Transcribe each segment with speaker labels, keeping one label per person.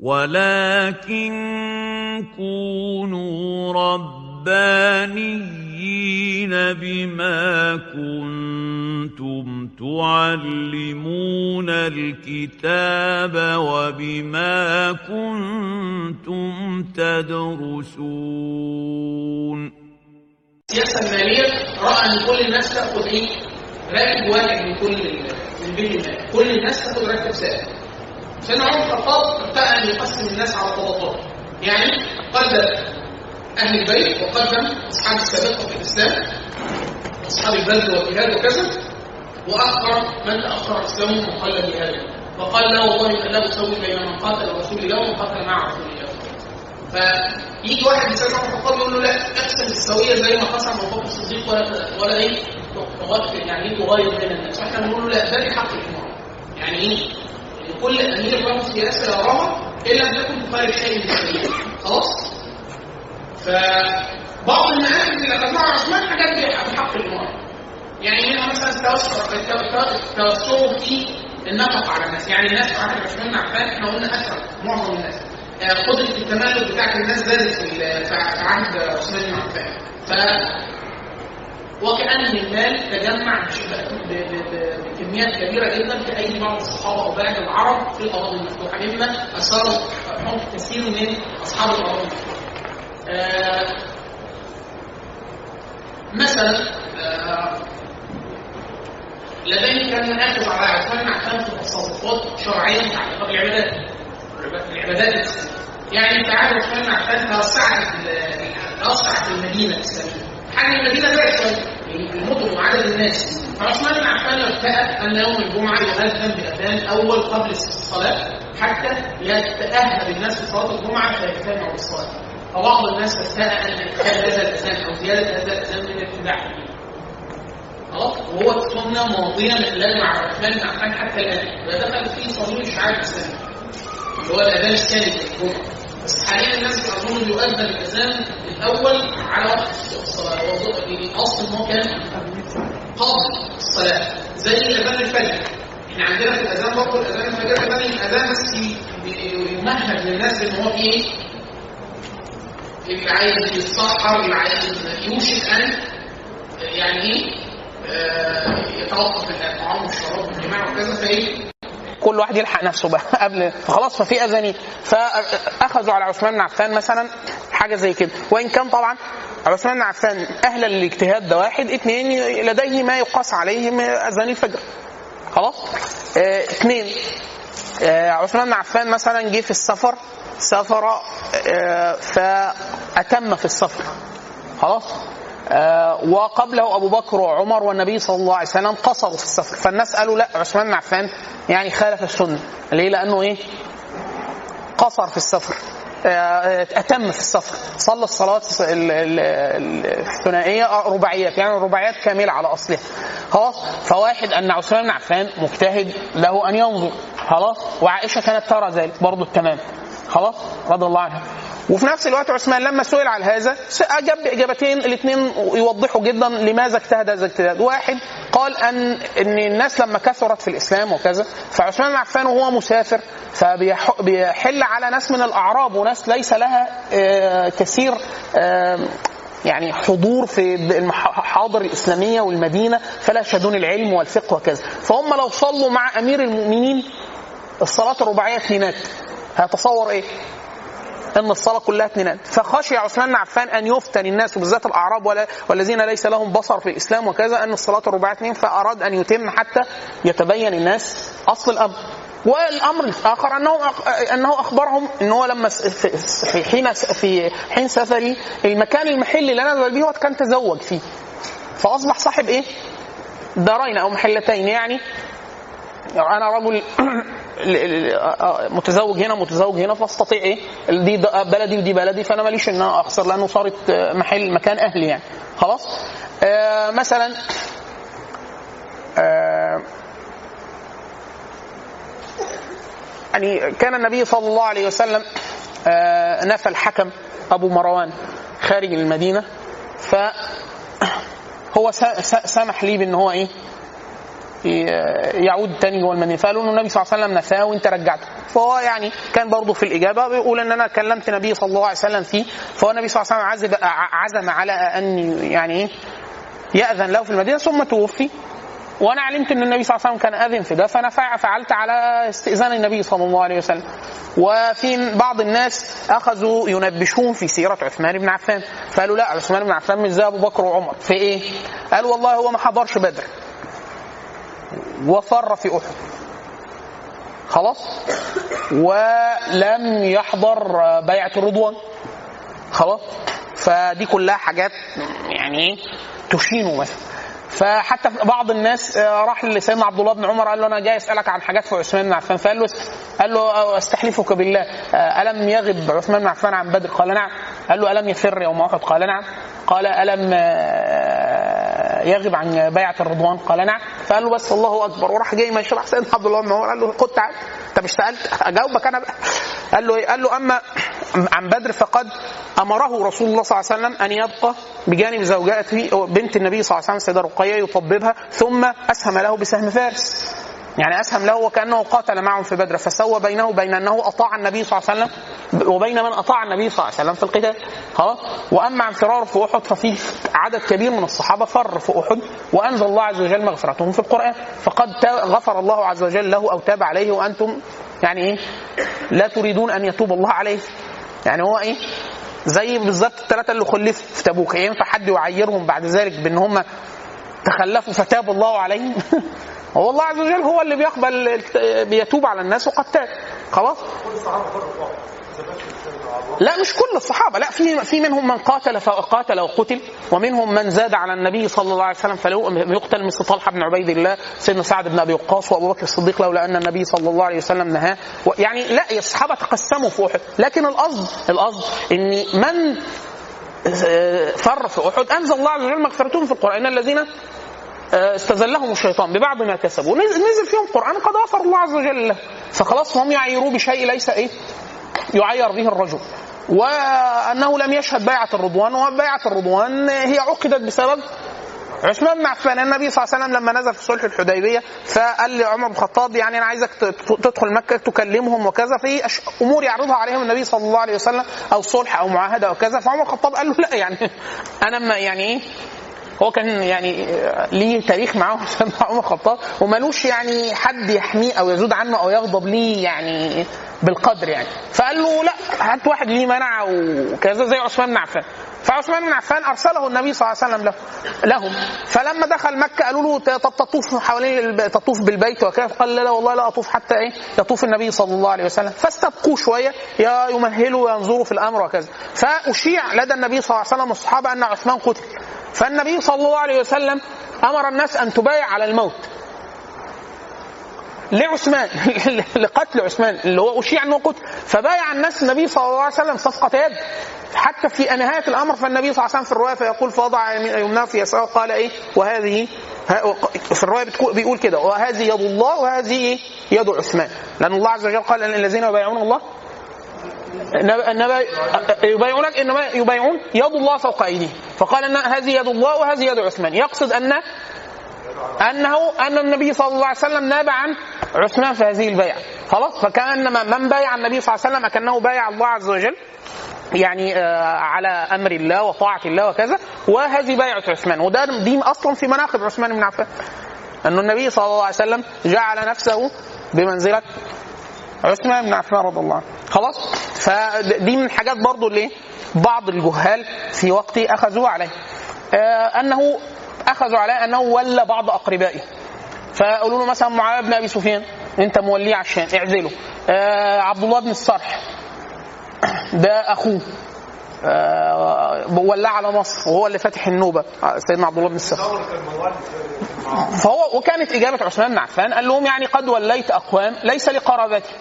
Speaker 1: ولكن كونوا ربانيين بما كنتم تعلمون الكتاب وبما كنتم تدرسون
Speaker 2: السياسة الماليه رأى إن كل الناس تأخذ إيه؟ راتب واحد من كل من بين المال، كل الناس تأخذ راتب ثابت. سيدنا عمر بن الخطاب ابتدى أن يقسم الناس على طبقات. يعني قدم أهل البيت وقدم أصحاب السابقه في الإسلام اصحاب البذل والجهاد وكذا وأخر من تاخر إسلامه وقل جهاده وقال لا والله لا أسوي بين من قاتل رسول الله ومن قاتل مع رسول الله فيجي واحد يسأل عمر الخطاب يقول له لا اقسم السوية زي ما قسم ابو بكر الصديق ولا ولا إيه يعني تغير بين الناس. فإحنا بنقول له لا ده حق الإمام. يعني إيه؟ ان كل امير له سياسة يراها إن لم تكن تخالف شيء من الشريعه خلاص؟ فبعض المآخذ اللي اخذناها عثمان حاجات بحق الامام يعني منها مثلا التوسع في النفقه على الناس. يعني الناس عهد عثمان بن عفان إحنا قلنا أكثر معظم الناس. قدرة التمالك بتاعت الناس زادت في عهد عثمان بن عفان. وكأن المال تجمع بكميات كبيرة جدا في أيدي بعض الصحابة أو بعض العرب في الأراضي المفتوحة. مما أثار حب كثير من أصحاب الأراضي المفتوحة. آه مثلا آه لديه كان يركز على عثمان في تصرفات شرعية متعلقة بالعبادات العبادات. يعني في عهد عثمان توسعت توسعت المدينة الإسلامية. حجم المدينة زاد شوية المدن وعدد الناس. فعثمان بن عفان ارتأى أن يوم الجمعة يؤذن باذان أول قبل الصلاة حتى يتاهب الناس لصلاة الجمعة فيجتمعوا بالصلاه فبعض الناس ارتأى أن ادخال هذا الأذان أو زيادة هذا الأذان من ابتداع خلاص؟ وهو سنه ماضية من مع عثمان بن عفان حتى الآن. ودخل فيه صليب الشعائر الاسلاميه اللي هو الأذان الثاني للجمعة. بس حاليا الناس بيظنوا يؤذن الاذان الأول على وقت الصلاة هو اصل إن هو كان قبل الصلاة زي اذان الفجر إحنا عندنا في الأذان برضه الأذان الفجر كمان الأذان بس يمهد للناس بان هو إيه؟ اللي عايز يتسحر اللي عايز يوشك أن يعني إيه؟ آه يتوقف الطعام والشراب والجماع وكذا فإيه؟
Speaker 3: كل واحد يلحق نفسه بقى قبل فخلاص ففي اذانين فأخذوا على عثمان بن عفان مثلا حاجة زي كده. وإن كان طبعا عثمان بن عفان أهلا للاجتهاد ده واحد اثنين لديه ما يقاس عليه من أذان الفجر. خلاص؟ اثنين آه عثمان بن عفان مثلا جه في السفر سافر آه فأتم في السفر. خلاص؟ آه وقبله أبو بكر وعمر والنبي صلى الله عليه وسلم قصروا في السفر. فالناس قالوا لا عثمان بن عفان يعني خالف السنة. ليه؟ لأنه إيه؟ قصر في السفر. آه أتم في السفر. صلى الصلاه الثنائية رباعيات يعني رباعيات كاملة على أصلها. خلاص؟ فواحد أن عثمان بن عفان مجتهد له أن ينظر. خلاص؟ وعائشة كانت ترى ذلك برضه التمام. خلاص؟ رضي الله عنها. وفي نفس الوقت عثمان لما سئل على هذا اجاب بإجابتين الاثنين يوضحوا جدا لماذا اجتهد هذا الاجتهاد واحد قال أن إن الناس لما كثرت في الإسلام وكذا فعثمان بن عفان وهو مسافر فبيحل على ناس من الأعراب وناس ليس لها كثير يعني حضور في المحاضر الإسلامية والمدينة فلا يشهدون العلم والفقه وكذا فهم لو صلوا مع أمير المؤمنين الصلاة الرباعية اثنينات هتصور إيه؟ ان الصلاة كلها اثنينات. فخشي عثمان بن عفان أن يفتن الناس وبالذات الأعراب ولا والذين ليس لهم بصر في الإسلام وكذا أن الصلاة الرباعية اثنين فأراد أن يتم حتى يتبين الناس أصل الأمر. والأمر الآخر أنه أنه أخبرهم إن هو لما في حين في حين سفري المكان المحل اللي نزل به كان تزوج فيه. فأصبح صاحب إيه؟ دارين أو محلتين يعني. أنا رجل متزوج هنا متزوج هنا فأستطيع إيه؟ دي بلدي ودي بلدي فأنا ماليش إن أنا أخسر لأنه صارت محل مكان أهلي يعني. خلاص؟ آه مثلا آه يعني كان النبي صلى الله عليه وسلم آه نفى الحكم أبو مروان خارج المدينة ف هو سمح لي بإن هو إيه؟ يعود تاني جوه المدينة فقالوا إنه النبي صلى الله عليه وسلم نفاه وإنت رجعته. فهو يعني كان برضه في الإجابة بيقول إن أنا كلمت النبي صلى الله عليه وسلم فيه. فهو النبي صلى الله عليه وسلم عزم عزم على أن يعني إيه يأذن له في المدينة ثم توفي. وأنا علمت إن النبي صلى الله عليه وسلم كان آذن في ده فانا فع- فعلت على استئذان النبي صلى الله عليه وسلم. وفي بعض الناس أخذوا ينبشون في سيرة عثمان بن عفان. فقالوا لا عثمان بن عفان مش زي أبو بكر وعمر. في إيه؟ قالوا والله هو ما حضرش بدر. وفر في أحد. خلاص؟ ولم يحضر بيعه الرضوان. خلاص؟ فدي كلها حاجات يعني إيه؟ تشينه مثلا. فحتى بعض الناس آه، راح لسيدنا عبد الله بن عمر قال له أنا جاي أسألك عن حاجات في عثمان بن عفان. فقال له قال له آه، استحلفك بالله. آه، ألم يغب عثمان بن عفان عن بدر؟ قال نعم. قال له ألم يفر يوم أحد؟ قال نعم. قال ألم يغب عن بيعة الرضوان. قال نعم. فقال له بس الله أكبر. وراح جاي ماشي راح سيدنا عبد الله بن عمر. قال له خد تعال. انت مش سالت أجاوبك أنا بقى. قال له إيه؟ قال له أما عن بدر فقد أمره رسول الله صلى الله عليه وسلم أن يبقى بجانب زوجاته بنت النبي صلى الله عليه وسلم السيده رقية يطببها ثم أسهم له بسهم فارس. يعني اسهم له وكأنه قاتل معهم في بدر فسوى بينه وبين أنه أطاع النبي صلى الله عليه وسلم وبين من أطاع النبي صلى الله عليه وسلم في القتال. خلاص؟ وأما عن فراره في أحد ففي عدد كبير من الصحابة فر في أحد وأنزل الله عز وجل مغفرتهم في القرآن. فقد غفر الله عز وجل له أو تاب عليه وأنتم يعني إيه؟ لا تريدون أن يتوب الله عليه. يعني هو إيه؟ زي بالظبط الثلاثة اللي خلفوا في تبوك. ينفع حد يعيرهم بعد ذلك بأن هم تخلفوا فتاب الله عليهم؟ هو الله عز وجل هو اللي بيقبل بيتوب على الناس وقد تاب خلاص؟ لا مش كل الصحابة. لا في في منهم من قاتل فقاتل وقتل ومنهم من زاد على النبي صلى الله عليه وسلم فيقتل مثل طلحة بن عبيد الله سيدنا سعد بن أبي وقاص وأبو بكر الصديق لولا أن النبي صلى الله عليه وسلم نهاه. يعني لا الصحابة تقسموا في أحد. لكن القصد القصد ان من فر في أحد. أنزل الله عز وجل مغفرتهم في القرآن. الذين استزلهم الشيطان ببعض ما كسبوا. نزل فيهم قرآن قد غفر الله عز وجل فخلاص هم يعيروه بشيء ليس إيه؟ يعير به الرجل. وأنه لم يشهد بيعة الرضوان وبيعة الرضوان هي عقدت بسبب عثمان بن عفان النبي صلى الله عليه وسلم لما نزل في صلح الحديبية فقال لعمر بن الخطاب يعني أنا عايزك تدخل مكة تكلمهم وكذا في أمور يعرضها عليهم النبي صلى الله عليه وسلم أو صلح أو معاهدة أو كذا. فعمر الخطاب قال له لا يعني أنا ما يعني إيه؟ هو كان يعني ليه تاريخ معاه سيدنا عمر الخطاب ومالوش يعني حد يحميه أو يزود عنه أو يغضب ليه يعني بالقدر يعني. فقال له لا هات واحد ليه منع وكذا زي عثمان بن عفان فعثمان بن عفان أرسله النبي صلى الله عليه وسلم له لهم. فلما دخل مكة قالوا له طب تطوف حوالين تطوف بالبيت وكذا قال لا, والله لا أطوف حتى إيه؟ يطوف النبي صلى الله عليه وسلم. فاستبقوا شوية. يمهلوا وينظروا في الأمر وكذا. فأشيع لدى النبي صلى الله عليه وسلم والصحابه أن عثمان قتل. فالنبي صلى الله عليه وسلم أمر الناس أن تبايع على الموت. لعثمان لقتل عثمان اللي هو أشيع انه قتل فبايع الناس النبي صلى الله عليه وسلم صفقة يد. حتى في نهايه الأمر فالنبي صلى الله عليه وسلم في الرواية فيقول فوضع يمناه في يساره قال إيه؟ وهذه في الرواية بيقول كده وهذه يد الله وهذه يد عثمان. لأن الله عز وجل قال إن الذين يبايعون الله يبايعونك إنما يبايعون يد الله فوق أيديهم. فقال إن هذه يد الله وهذه يد عثمان. يقصد أن أنه أن النبي صلى الله عليه وسلم ناب عن عثمان في هذه البيعة. خلاص؟ فكأنما من بايع النبي صلى الله عليه وسلم كانه بايع الله عز وجل يعني على أمر الله وطاعة الله وكذا وهذه بيعة عثمان. وده دي أصلا في مناقب عثمان بن عفان. أن النبي صلى الله عليه وسلم جعل نفسه بمنزلة عثمان بن عفان رضي الله عنه. خلاص؟ فدي من الحاجات برضو اللي بعض الجهال في وقته اخذوا عليه. آه أنه أخذوا عليه أنه ولى بعض أقربائه. فقالوا له مثلا معاويه بن أبي سفيان أنت موليه على الشام اعزله. آه عبد الله بن الصرح. ده أخوه. آه ولاه على مصر وهو اللي فاتح النوبة سيدنا عبد الله بن الصرح. فهو وكانت إجابة عثمان بن عفان قال لهم يعني قد وليت أقوام ليس لقرابتي.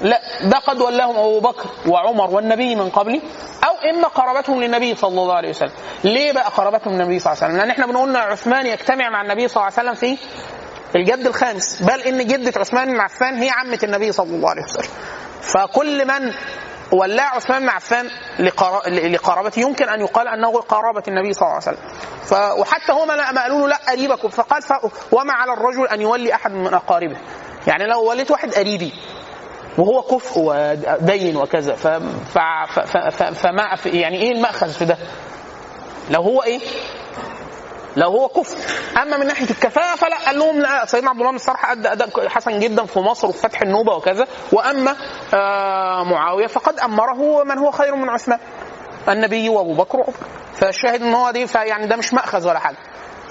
Speaker 3: لا ده قد ولاهم أبو بكر وعمر والنبي من قبلي أو إما قرابتهم للنبي صلى الله عليه وسلم. ليه بقى قرابتهم للنبي صلى الله عليه وسلم؟ لأن إحنا بنقول إن عثمان يجتمع مع النبي صلى الله عليه وسلم في الجد الخامس. بل إن جدة عثمان بن عفان هي عمة النبي صلى الله عليه وسلم. فكل من ولا عثمان بن عفان لقرا- لقرابته يمكن أن يقال أنه قرابة النبي صلى الله عليه وسلم. ف... وحتى هم ما قالوا له لا قريبكم. فقال ف... وما على الرجل أن يولي أحد من أقاربه. يعني لو وليت واحد قريبي وهو كفء ودين وكذا ف... ف... ف... ف... فما يعني إيه المأخذ في ده؟ لو هو إيه؟ لو هو كفر. أما من ناحية الكفاءة فلا قال لهم لا سيدنا عبد الله بن الصرح أدى اداء حسن جدا في مصر وفي فتح النوبة وكذا. وأما آه معاوية فقد أمره من هو خير من عثمان. النبي وأبو بكر وعمر. فالشاهد إن هو دي فيعني ده مش مأخذ ولا حاجة.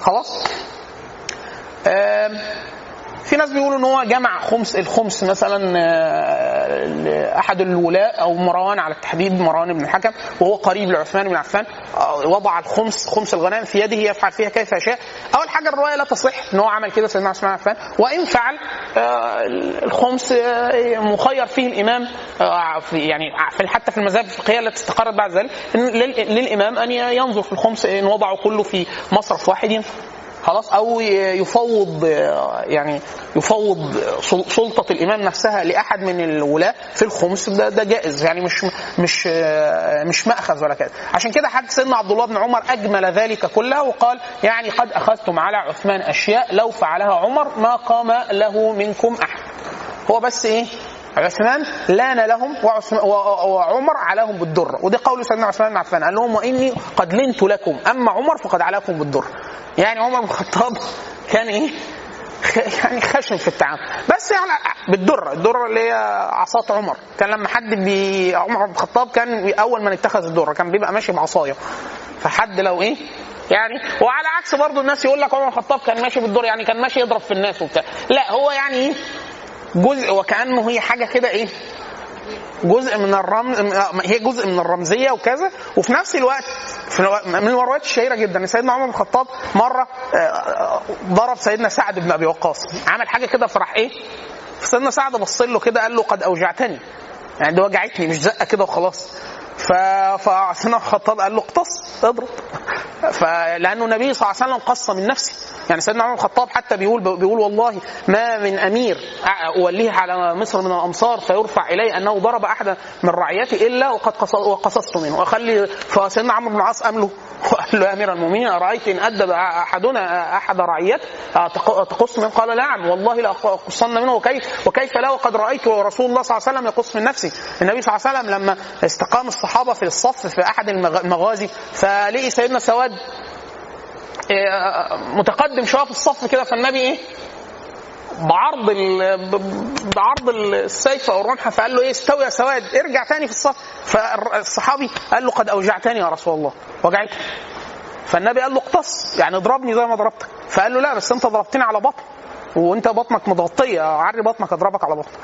Speaker 3: خلاص؟ في ناس بيقولوا إن هو جمع خمس الخمس مثلا لاحد الولاء أو مروان على التحديد مروان بن الحكم وهو قريب لعثمان بن عفان آه، وضع الخمس خمس الغنائم في يده يفعل فيها كيف يشاء. أول حاجة الرواية لا تصح إن هو عمل كده سيدنا عثمان بن عفان. وإن فعل آه، الخمس آه، مخير فيه الإمام يعني حتى في المذاهب الفقهية التي استقرت بعد ذلك للإمام أن ينظر في الخمس إن وضعه كله في مصرف واحد. خلاص؟ أو يفوض يعني يفوض سلطة الإمام نفسها لأحد من الولاة في الخمس ده ده جائز يعني مش مش مش مأخذ ولا كده. عشان كده حتى سيدنا عبد الله بن عمر أجمل ذلك كله وقال يعني قد أخذتم على عثمان أشياء لو فعلها عمر ما قام له منكم أحد. هو بس إيه؟ عثمان لأن لهم وعمر عليهم بالدر وده قول سيدنا عثمان بن عفان قال لهم وإني قد لنت لكم أما عمر فقد عليكم بالدر يعني عمر بن الخطاب كان إيه؟ يعني خشن في التعامل. بس يعني بالدره الدره اللي هي عصا عمر. كان لما حد بي عمر بن الخطاب كان أول من اتخذ الدره كان بيبقى ماشي بعصاية. فحد لو إيه؟ يعني وعلى عكس برضه الناس يقول لك عمر الخطاب كان ماشي بالدور يعني كان ماشي يضرب في الناس وبتاع. لا هو يعني إيه؟ جزء وكأنه هي حاجة كده إيه؟ جزء من الرمز هي جزء من الرمزية وكذا. وفي نفس الوقت في من الروايات الشهيرة جدا. سيدنا عمر بن الخطاب مرة آه، ضرب سيدنا سعد بن أبي وقاص. عمل حاجة كده فراح إيه؟ سيدنا سعد بص له كده قال له قد أوجعتني. يعني دي وجعتني مش زقة كده وخلاص. ف فسيدنا الخطاب قال له اقتص اضرب. فلانه النبي صلى الله عليه وسلم قص من نفسه. يعني سيدنا عمر الخطاب حتى بيقول بيقول والله ما من أمير أوليه على مصر من الأمصار فيرفع الي أنه ضرب أحدا من رعيته إلا وقد قص- وقصصت منه. وأخلي فسيدنا عمرو بن العاص قام له وقال له يا أمير المؤمنين أرأيت إن أدب احدنا أحد رعيته؟ تقص منه؟ قال نعم والله لاقصن منه. وكيف وكيف لا؟ وقد رأيت رسول الله صلى الله عليه وسلم يقص من نفسه. النبي صلى الله عليه وسلم لما استقام الصحابة في الصف في أحد المغ- المغازي فلقي سيدنا سواد إيه، متقدم شوية في الصف كده فالنبي إيه؟ بعرض بعرض السيف أو الرمح فقال له إيه؟ استوي يا سواد ارجع تاني في الصف. فالصحابي قال له قد أوجعتني يا رسول الله. وجعتني فالنبي قال له اقتص يعني اضربني زي ما ضربتك. فقال له لا بس أنت ضربتني على بطن وأنت بطنك متغطية عري بطنك أضربك على بطنك.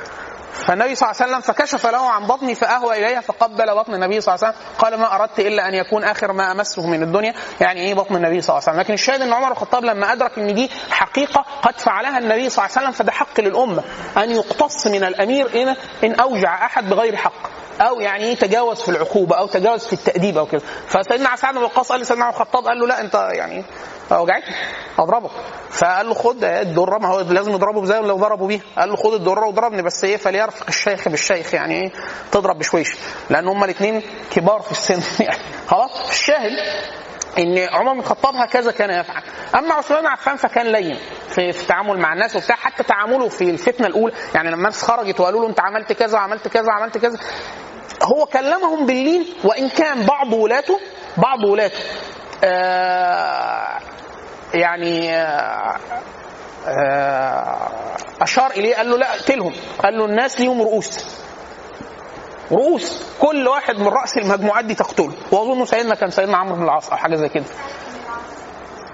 Speaker 3: فالنبي صلى الله عليه وسلم فكشف له عن بطني فأهوى إليها فقبل بطن النبي صلى الله عليه وسلم. قال ما أردت إلا أن يكون آخر ما أمسه من الدنيا. يعني إيه بطن النبي صلى الله عليه وسلم؟ لكن الشاهد إن عمر الخطاب لما أدرك إن دي حقيقة قد فعلها النبي صلى الله عليه وسلم فده حق للأمة أن يقتص من الأمير ان إن أوجع أحد بغير حق. أو يعني إيه تجاوز في العقوبة أو تجاوز في التأديب أو كده. فسيدنا سعد بن وقاص قال لسيدنا عمر الخطاب قال له لا أنت يعني وجعتني. اضربك فقال له خد الدره ما هو لازم يضربه زي لو ضربوا بيها. قال له خد الدره واضربني بس إيه فليرفق الشيخ بالشيخ يعني إيه تضرب بشويش. لأن هما الاثنين كبار في السن. يعني خلاص الشاهد ان عمر بن الخطاب هكذا كان يفعل. اما عثمان بن عفان فكان لين في, التعامل مع الناس وبتاع. حتى تعامله في الفتنة الأولى يعني لما الناس خرجت وقالوا له انت عملت كذا وعملت كذا وعملت كذا هو كلمهم باللين وإن كان بعض ولاته بعض ولاته. يعني آه آه أشار إليه قال له لا اقتلهم. قال له الناس ليهم رؤوس. رؤوس. كل واحد من رأس المجموعات دي تقتله. وأظن سيدنا كان سيدنا عمرو بن العاص أو حاجة زي كده.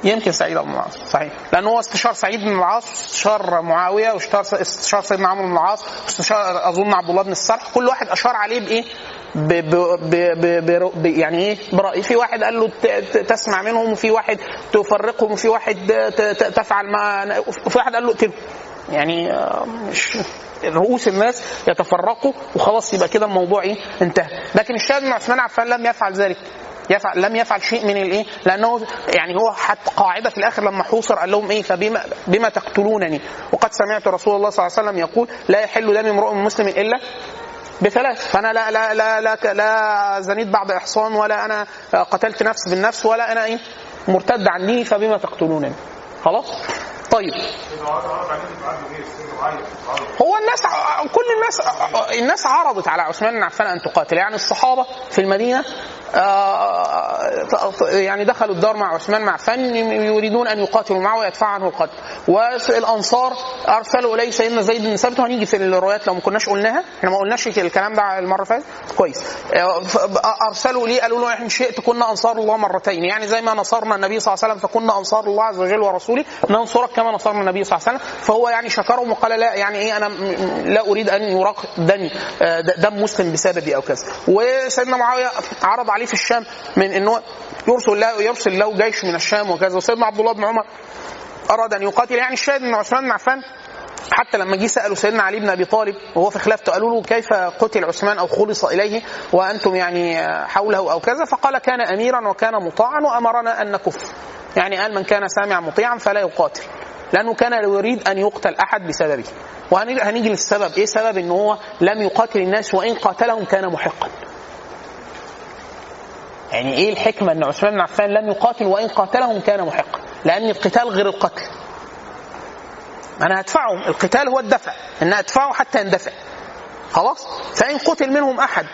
Speaker 3: يمكن سعيد بن العاص. صحيح. لأن هو استشار سعيد بن العاص واستشار معاوية واستشار استشار سيدنا عمرو بن العاص واستشار أظن عبد الله بن الصرح. كل واحد أشار عليه بإيه؟ ب ب ب ب ب يعني إيه؟ برأي في واحد قال له تسمع منهم وفي واحد تفرقهم وفي واحد تفعل ما وفي واحد قال له اقتله يعني آه، مش رؤوس الناس يتفرقوا وخلاص يبقى كده الموضوع إيه؟ انتهى. لكن الشاهد إن عثمان عفان لم يفعل ذلك. يفعل لم يفعل شيء من الإيه؟ لأنه يعني هو حتى قاعدة في الآخر لما حوصر قال لهم إيه؟ فبما بما تقتلونني. وقد سمعت رسول الله صلى الله عليه وسلم يقول لا يحل دم امرؤ مسلم إلا بثلاث. فأنا لا لا لا لا, لا زنيت بعد إحصان ولا أنا قتلت نفس بالنفس ولا أنا إيه مرتد عن ديني فبما تقتلونني خلاص؟ طيب. هو الناس كل الناس الناس عرضت على عثمان بن عفان أن تقاتل. يعني الصحابة في المدينة يعني دخلوا الدار مع عثمان بن عفان يريدون أن يقاتلوا معه ويدفعوا عنه القتل. والأنصار أرسلوا إليه سيدنا زيد بن ثابت وهنيجي في الروايات لو ما كناش قلناها. إحنا ما قلناش الكلام ده المرة فاتت. كويس. آه، ف- أرسلوا ليه؟ قالوا له ان شئت كنا أنصار الله مرتين. يعني زي ما نصرنا النبي صلى الله عليه وسلم فكنا أنصار الله عز وجل ورسوله. ننصرك كما نصرنا النبي صلى الله عليه وسلم. فهو يعني شكرهم وقال لا يعني إيه أنا لا أريد أن يراق آه، دم مسلم بسببي أو كذا. وسيدنا معاوية عرض عليه في الشام من إنه يرسل له يرسل له جيش من الشام وكذا. وسيدنا عبد الله بن عمر أراد أن يقاتل. يعني الشاهد إن عثمان بن عفان حتى لما جه سألوا سيدنا علي بن أبي طالب وهو في خلافته قالوا له كيف قتل عثمان أو خلص إليه وأنتم يعني حوله أو كذا؟ فقال كان أميرا وكان مطاعا وأمرنا أن نكف. يعني قال من كان سامعا مطيعا فلا يقاتل. لأنه كان يريد أن يقتل أحد بسببه. وهنيجي هنيجي للسبب. إيه سبب؟ ان هو لم يقاتل الناس وإن قاتلهم كان محقا. يعني إيه الحكمة إن عثمان بن عفان لم يقاتل وإن قاتلهم كان محقا؟ لأن القتال غير القتل. أنا هدفعهم القتال هو الدفع. إن أدفعه حتى يندفع. خلاص؟ فإن قتل منهم أحد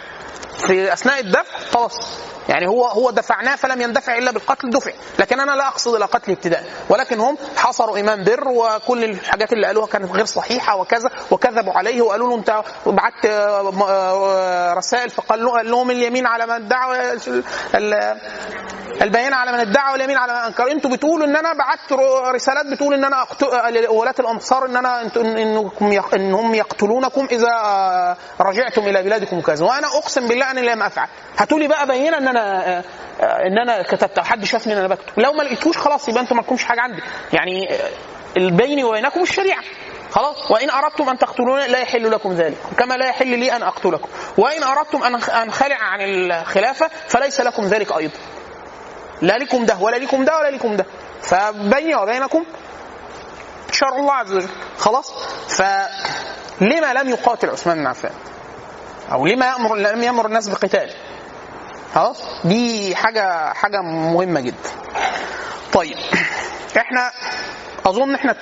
Speaker 3: في أثناء الدفع خلاص. يعني هو هو دفعناه فلم يندفع إلا بالقتل دفع. لكن أنا لا أقصد إلى قتل ابتداء. ولكن هم حصروا امام بر وكل الحاجات اللي قالوها كانت غير صحيحة وكذا وكذبوا عليه وقالوا له أنت بعت آه، رسائل فقال قال لهم اليمين على من ادعى ال- البينة على من ادعى واليمين على من أنكر. أنتوا بتقولوا إن أنا بعت رسالات بتقول إن أنا أقتل ولاة الامصار إن أنا إنكم إنهم يقتلونكم إذا آه، رجعتم إلى بلادكم كذا. وأنا أقسم بالله اني لم أفعل. هاتوا لي بقى بينه إن أنا آه، إن أنا كتبت حد شافني إن أنا بكتب. لو ما لقيتوش خلاص يبقى أنتوا ما لكمش حاجة عندي. يعني آه، البيني وبينكم الشريعة. خلاص؟ وإن أردتم أن تقتلون لا يحل لكم ذلك. كما لا يحل لي أن اقتلكم وإن أردتم أن انخلع عن الخلافة فليس لكم ذلك أيضا. لا لكم ده ولا لكم ده ولا لكم ده. فبيني وبينكم شرع الله عز وجل. خلاص؟ فلما لم يقاتل عثمان بن عفان أو لما يأمر لم يأمر الناس بقتال خلاص؟ دي حاجة حاجة مهمة جدا. طيب إحنا أظن إحنا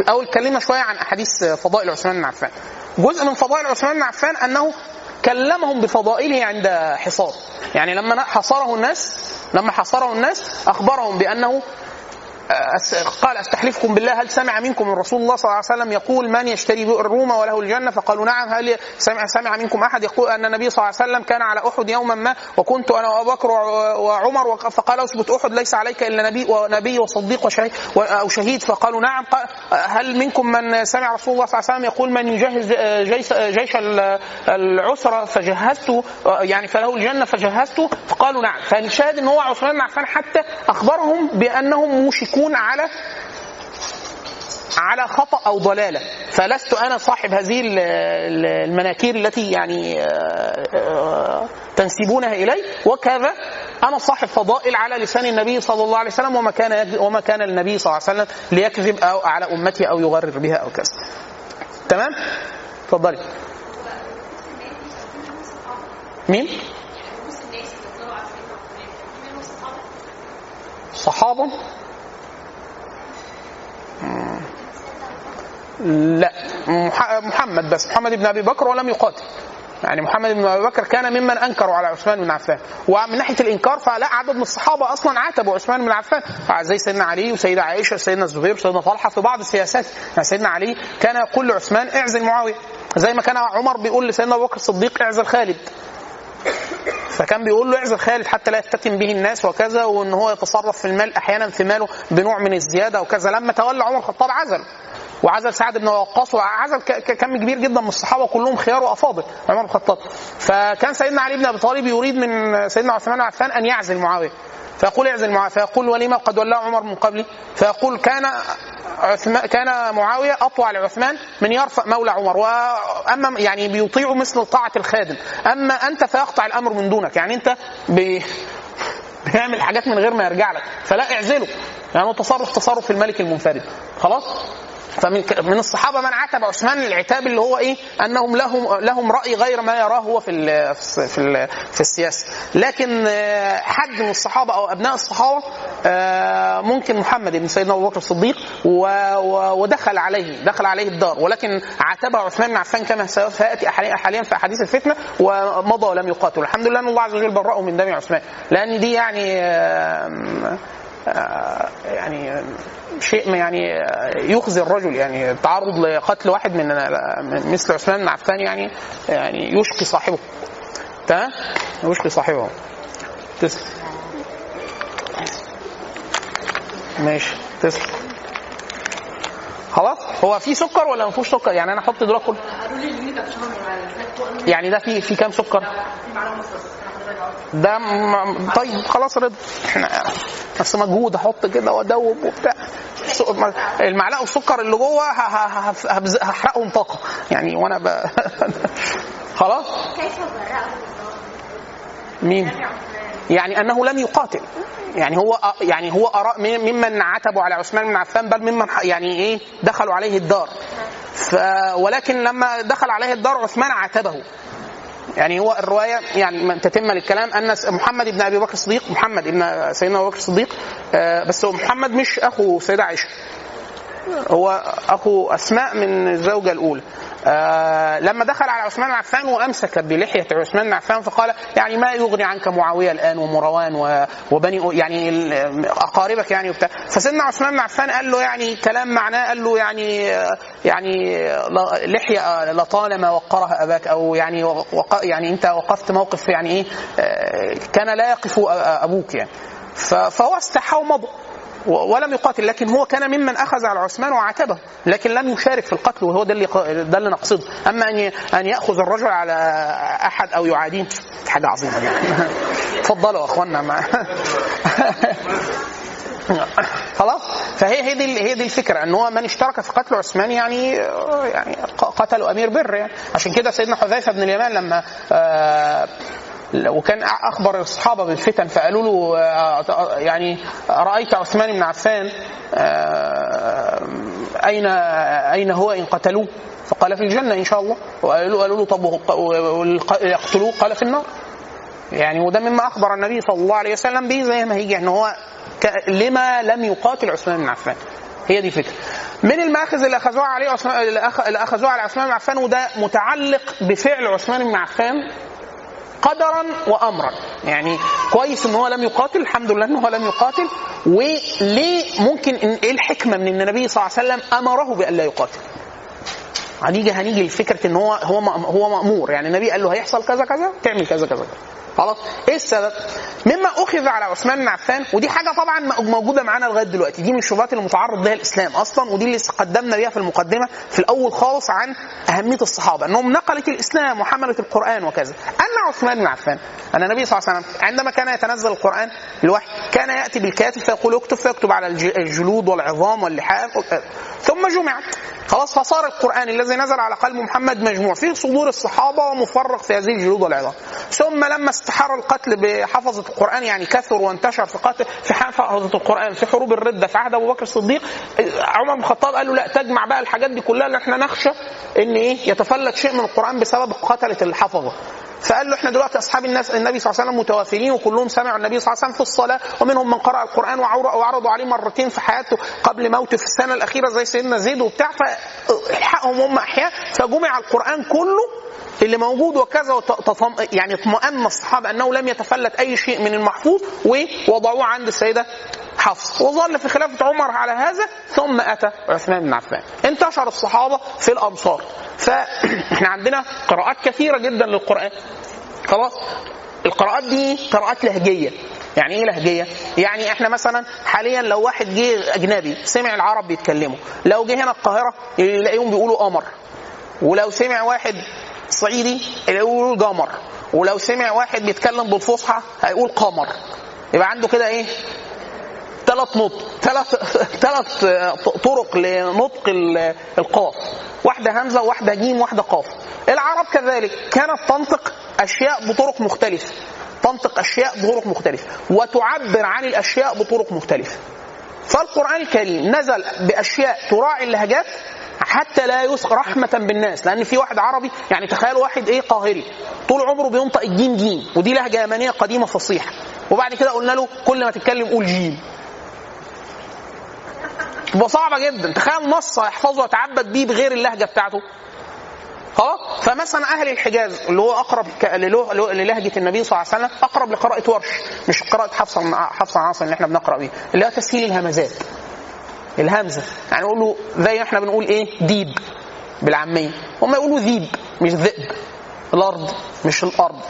Speaker 3: الأول اتكلمنا شوية عن أحاديث فضائل عثمان بن عفان. جزء من فضائل عثمان بن عفان أنه كلمهم بفضائله عند حصار. يعني لما حصره الناس لما حصره الناس أخبرهم بأنه قال أستحلفكم بالله؟ هل سمع منكم من رسول الله صلى الله عليه وسلم يقول من يشتري الروم وله الجنة؟ فقالوا نعم. هل سمع سمع منكم أحد يقول أن النبي صلى الله عليه وسلم كان على أحد يوما ما وكنت أنا وأبو بكر وع- وعمر فقال أثبت أحد ليس عليك إلا نبي ونبي وصديق وشهيد أو شهيد. فقالوا نعم. قال هل منكم من سمع رسول الله صلى الله عليه وسلم يقول من يجهز جيش جيش ال- العسرة؟ فجهزته يعني فله الجنة فجهزته فقالوا نعم. فالشاهد إن هو عثمان بن عفان حتى أخبرهم بأنهم موشكون على على خطأ أو ضلالة. فلست أنا صاحب هذه ال- ال- المناكير التي يعني آه، آه، تنسبونها إلي. وكذا أنا صاحب فضائل على لسان النبي صلى الله عليه وسلم وما كان وما كان النبي صلى الله عليه وسلم ليكذب أو على أمتي أو يغرر بها أو كذا. تمام؟ اتفضلي مين؟ صحابة. لا. مح- محمد بس. محمد بن أبي بكر ولم يقاتل. يعني محمد بن أبي بكر كان ممن أنكروا على عثمان بن عفان. ومن ناحية الإنكار فلا عدد من الصحابة أصلا عاتبوا عثمان بن عفان. زي سيدنا علي وسيدة عائشة وسيدنا الزبير وسيدنا طلحة في بعض السياسات. يعني سيدنا علي كان يقول لعثمان اعزل معاوية. زي ما كان عمر بيقول لسيدنا أبو بكر الصديق اعزل خالد. فكان بيقول له اعزل خالد حتى لا يفتتن به الناس وكذا وإن هو يتصرف في المال أحيانا في ماله بنوع من الزيادة وكذا. لما تولى عمر الخطاب عزل وعزل سعد بن وقاص وعزل كم كبير جدا من الصحابة كلهم خيار وافاضل عمر بن الخطاب فكان سيدنا علي بن أبي طالب يريد من سيدنا عثمان بن عفان أن يعزل معاوية. فيقول اعزل معاويه فيقول ولما قد ولاه عمر من قبلي. فيقول كان عثمان كان معاوية اطوع لعثمان من يرفع مولى عمر. وأما يعني بيطيع مثل طاعة الخادم. أما أنت فيقطع الأمر من دونك. يعني أنت ب... بيعمل حاجات من غير ما يرجع لك. فلا اعزله. يعني هو تصرف تصرف الملك المنفرد. خلاص؟ فمن من الصحابة من عاتب عثمان العتاب اللي هو إيه؟ أنهم لهم لهم رأي غير ما يراه هو في ال في ال في السياسة، لكن آه، حد من الصحابة أو أبناء الصحابة آه، ممكن محمد بن سيدنا أبو بكر الصديق ودخل عليه دخل عليه الدار. ولكن عاتبه عثمان بن عفان كما سيأتي حاليا في احاديث الفتنة ومضى ولم يقاتل، الحمد لله أن الله عز وجل برأه من دم عثمان، لأن دي يعني يعني شيء ما يعني يخزي الرجل. يعني التعرض لقتل واحد من مثل عثمان بن عفان يعني يعني يشقي صاحبه. تمام؟ يشقي صاحبه. تسلم ماشي. تسلم خلاص؟ هو في سكر ولا ما فيهوش سكر؟ يعني أنا أحط دلوقتي كل
Speaker 4: قالوا لي إن انت بتشرب
Speaker 3: يعني ده في في كام سكر؟ ده م- طيب خلاص رضا. إحنا بس مجهود أحط كده وادوب وبتاع. المعلقة والسكر اللي جوه هحرقهم طاقة. يعني وأنا ب... خلاص؟ مين؟ يعني أنه لم يقاتل. يعني هو يعني هو اراء ممن عتبوا على عثمان بن عفان بل ممن يعني إيه؟ دخلوا عليه الدار. ف ولكن لما دخل عليه الدار عثمان عاتبه. يعني هو الرواية يعني تتم للكلام أن محمد بن أبي بكر الصديق محمد بن سيدنا أبو بكر الصديق آه، بس هو محمد مش أخو سيدة عائشة. هو أخو أسماء من الزوجة الأولى. آه لما دخل على عثمان عفان وأمسك بلحية عثمان عفان فقال يعني ما يغني عنك معاوية الآن ومروان وبني يعني أقاربك يعني وبتاع. فسيدنا عثمان عفان قال له يعني كلام معناه قال له يعني يعني لحية لطالما وقرها أباك أو يعني وق يعني أنت وقفت موقف يعني إيه آه، كان لا يقف أبوك يعني. فهو استحى ومضى ولم يقاتل لكن هو كان ممن أخذ على عثمان وعاتبه لكن لم يشارك في القتل وهو ده اللي ده اللي نقصده. أما أن أن يأخذ الرجل على أحد أو يعاديه حاجة عظيمة يعني اتفضلوا يا اخوانا مع خلاص؟ فهي هي دي هي دي الفكرة إن هو من اشترك في قتل عثمان يعني يعني قتلوا أمير بر يعني. عشان كده سيدنا حذيفة بن اليمان لما آه، وكان أخبر الصحابه بالفتن فقالوا له آه، يعني رأيت عثمان بن عفان آه، أين أين هو إن قتلوه؟ فقال في الجنة إن شاء الله. وقالوا قالوا له طب يقتلوه قال في النار. يعني وده مما أخبر النبي صلى الله عليه وسلم به زي ما هيجي ان هو لما لم يقاتل عثمان بن عفان. هي دي فكره من المآخذ اللي أخذوها عليه عثمان اللي أخذوها على عثمان بن عفان وده متعلق بفعل عثمان بن عفان قدرا وامرا. يعني كويس إن هو لم يقاتل الحمد لله إن هو لم يقاتل. وليه ممكن إن إيه الحكمة من إن النبي صلى الله عليه وسلم أمره بألا يقاتل؟ هنيجي هنيجي لفكرة إن هو هو هو مأمور. يعني النبي قال له هيحصل كذا كذا تعمل كذا كذا. خلاص. إيه السبب؟ مما أخذ على عثمان بن عفان ودي حاجة طبعا موجودة معانا لغاية دلوقتي. دي من الشبهات اللي متعرض لها الإسلام أصلا ودي اللي قدمنا بيها في المقدمة في الأول خالص عن أهمية الصحابة إنهم نقلت الإسلام وحملت القرآن وكذا. أن عثمان بن عفان أن النبي صلى الله عليه وسلم عندما كان يتنزل القرآن الوحي كان يأتي بالكاتب فيقول اكتب فيكتب على الج- الجلود والعظام واللحاف ثم جمعت خلاص فصار القرآن الذي نزل على قلب محمد مجموع. في صدور الصحابة ومفرغ في هذه الجلود والعظام. ثم لما استحر القتل بحفظة القرآن يعني كثر وانتشر في قتل في حفظة القرآن في حروب الردة في عهد أبو بكر الصديق عمر بن الخطاب قال له لا تجمع بقى الحاجات دي كلها اللي إحنا نخشى إن إيه يتفلت شيء من القرآن بسبب قتلة الحفظة. فقال له إحنا دلوقتي أصحاب الناس النبي صلى الله عليه وسلم متوافرين وكلهم سمعوا النبي صلى الله عليه وسلم في الصلاة ومنهم من قرأ القرآن وعور- وعرضوا عليه مرتين في حياته قبل موته في السنة الأخيرة زي سيدنا زيد وبتاع فالحقهم هم أحياء فجمع القرآن كله اللي موجود وكذا وت- تطم... يعني اطمأن الصحابة أنه لم يتفلت أي شيء من المحفوظ ووضعوه عند السيدة حفص. وظل في خلافة عمر على هذا ثم أتى عثمان بن عفان. انتشر الصحابة في الأمصار. فاحنا عندنا قراءات كثيرة جدا للقرآن. خلاص؟ القراءات دي قراءات لهجية. يعني إيه لهجية؟ يعني إحنا مثلا حاليا لو واحد جه أجنبي سمع العرب بيتكلموا. لو جه هنا القاهرة يلاقيهم بيقولوا قمر. ولو سمع واحد صعيدي يقول جمر ولو سمع واحد بيتكلم بالفصحى هيقول قمر. يبقى عنده كده إيه؟ ثلاث نطق ثلاث ثلاث طرق لنطق ال- القاف. واحدة همزة وواحدة جيم وواحدة قاف. العرب كذلك كانت تنطق أشياء بطرق مختلفة. تنطق أشياء بطرق مختلفة. وتعبر عن الأشياء بطرق مختلفة. فالقرآن الكريم نزل بأشياء تراعي اللهجات حتى لا يسق رحمة بالناس. لأن في واحد عربي يعني تخيل واحد إيه قاهري طول عمره بينطق الجيم جيم ودي لهجة يمنية قديمة فصيحة. وبعد كده قلنا له كل ما تتكلم قول جيم. تبقى صعبة جدا. تخيل نص يحفظه ويتعبد بيه بغير اللهجة بتاعته. خلاص فمثلا أهل الحجاز اللي هو أقرب للهجة النبي صلى الله عليه وسلم أقرب لقراءة ورش مش قراءة حفص عن- حفص عن عاصم اللي إحنا بنقرأ بيه اللي هو تسهيل الهمزات. الهمزة. يعني نقول له زي إحنا بنقول إيه؟ ديب بالعامية. هم يقولوا ذيب مش ذئب. الأرض مش الأرض.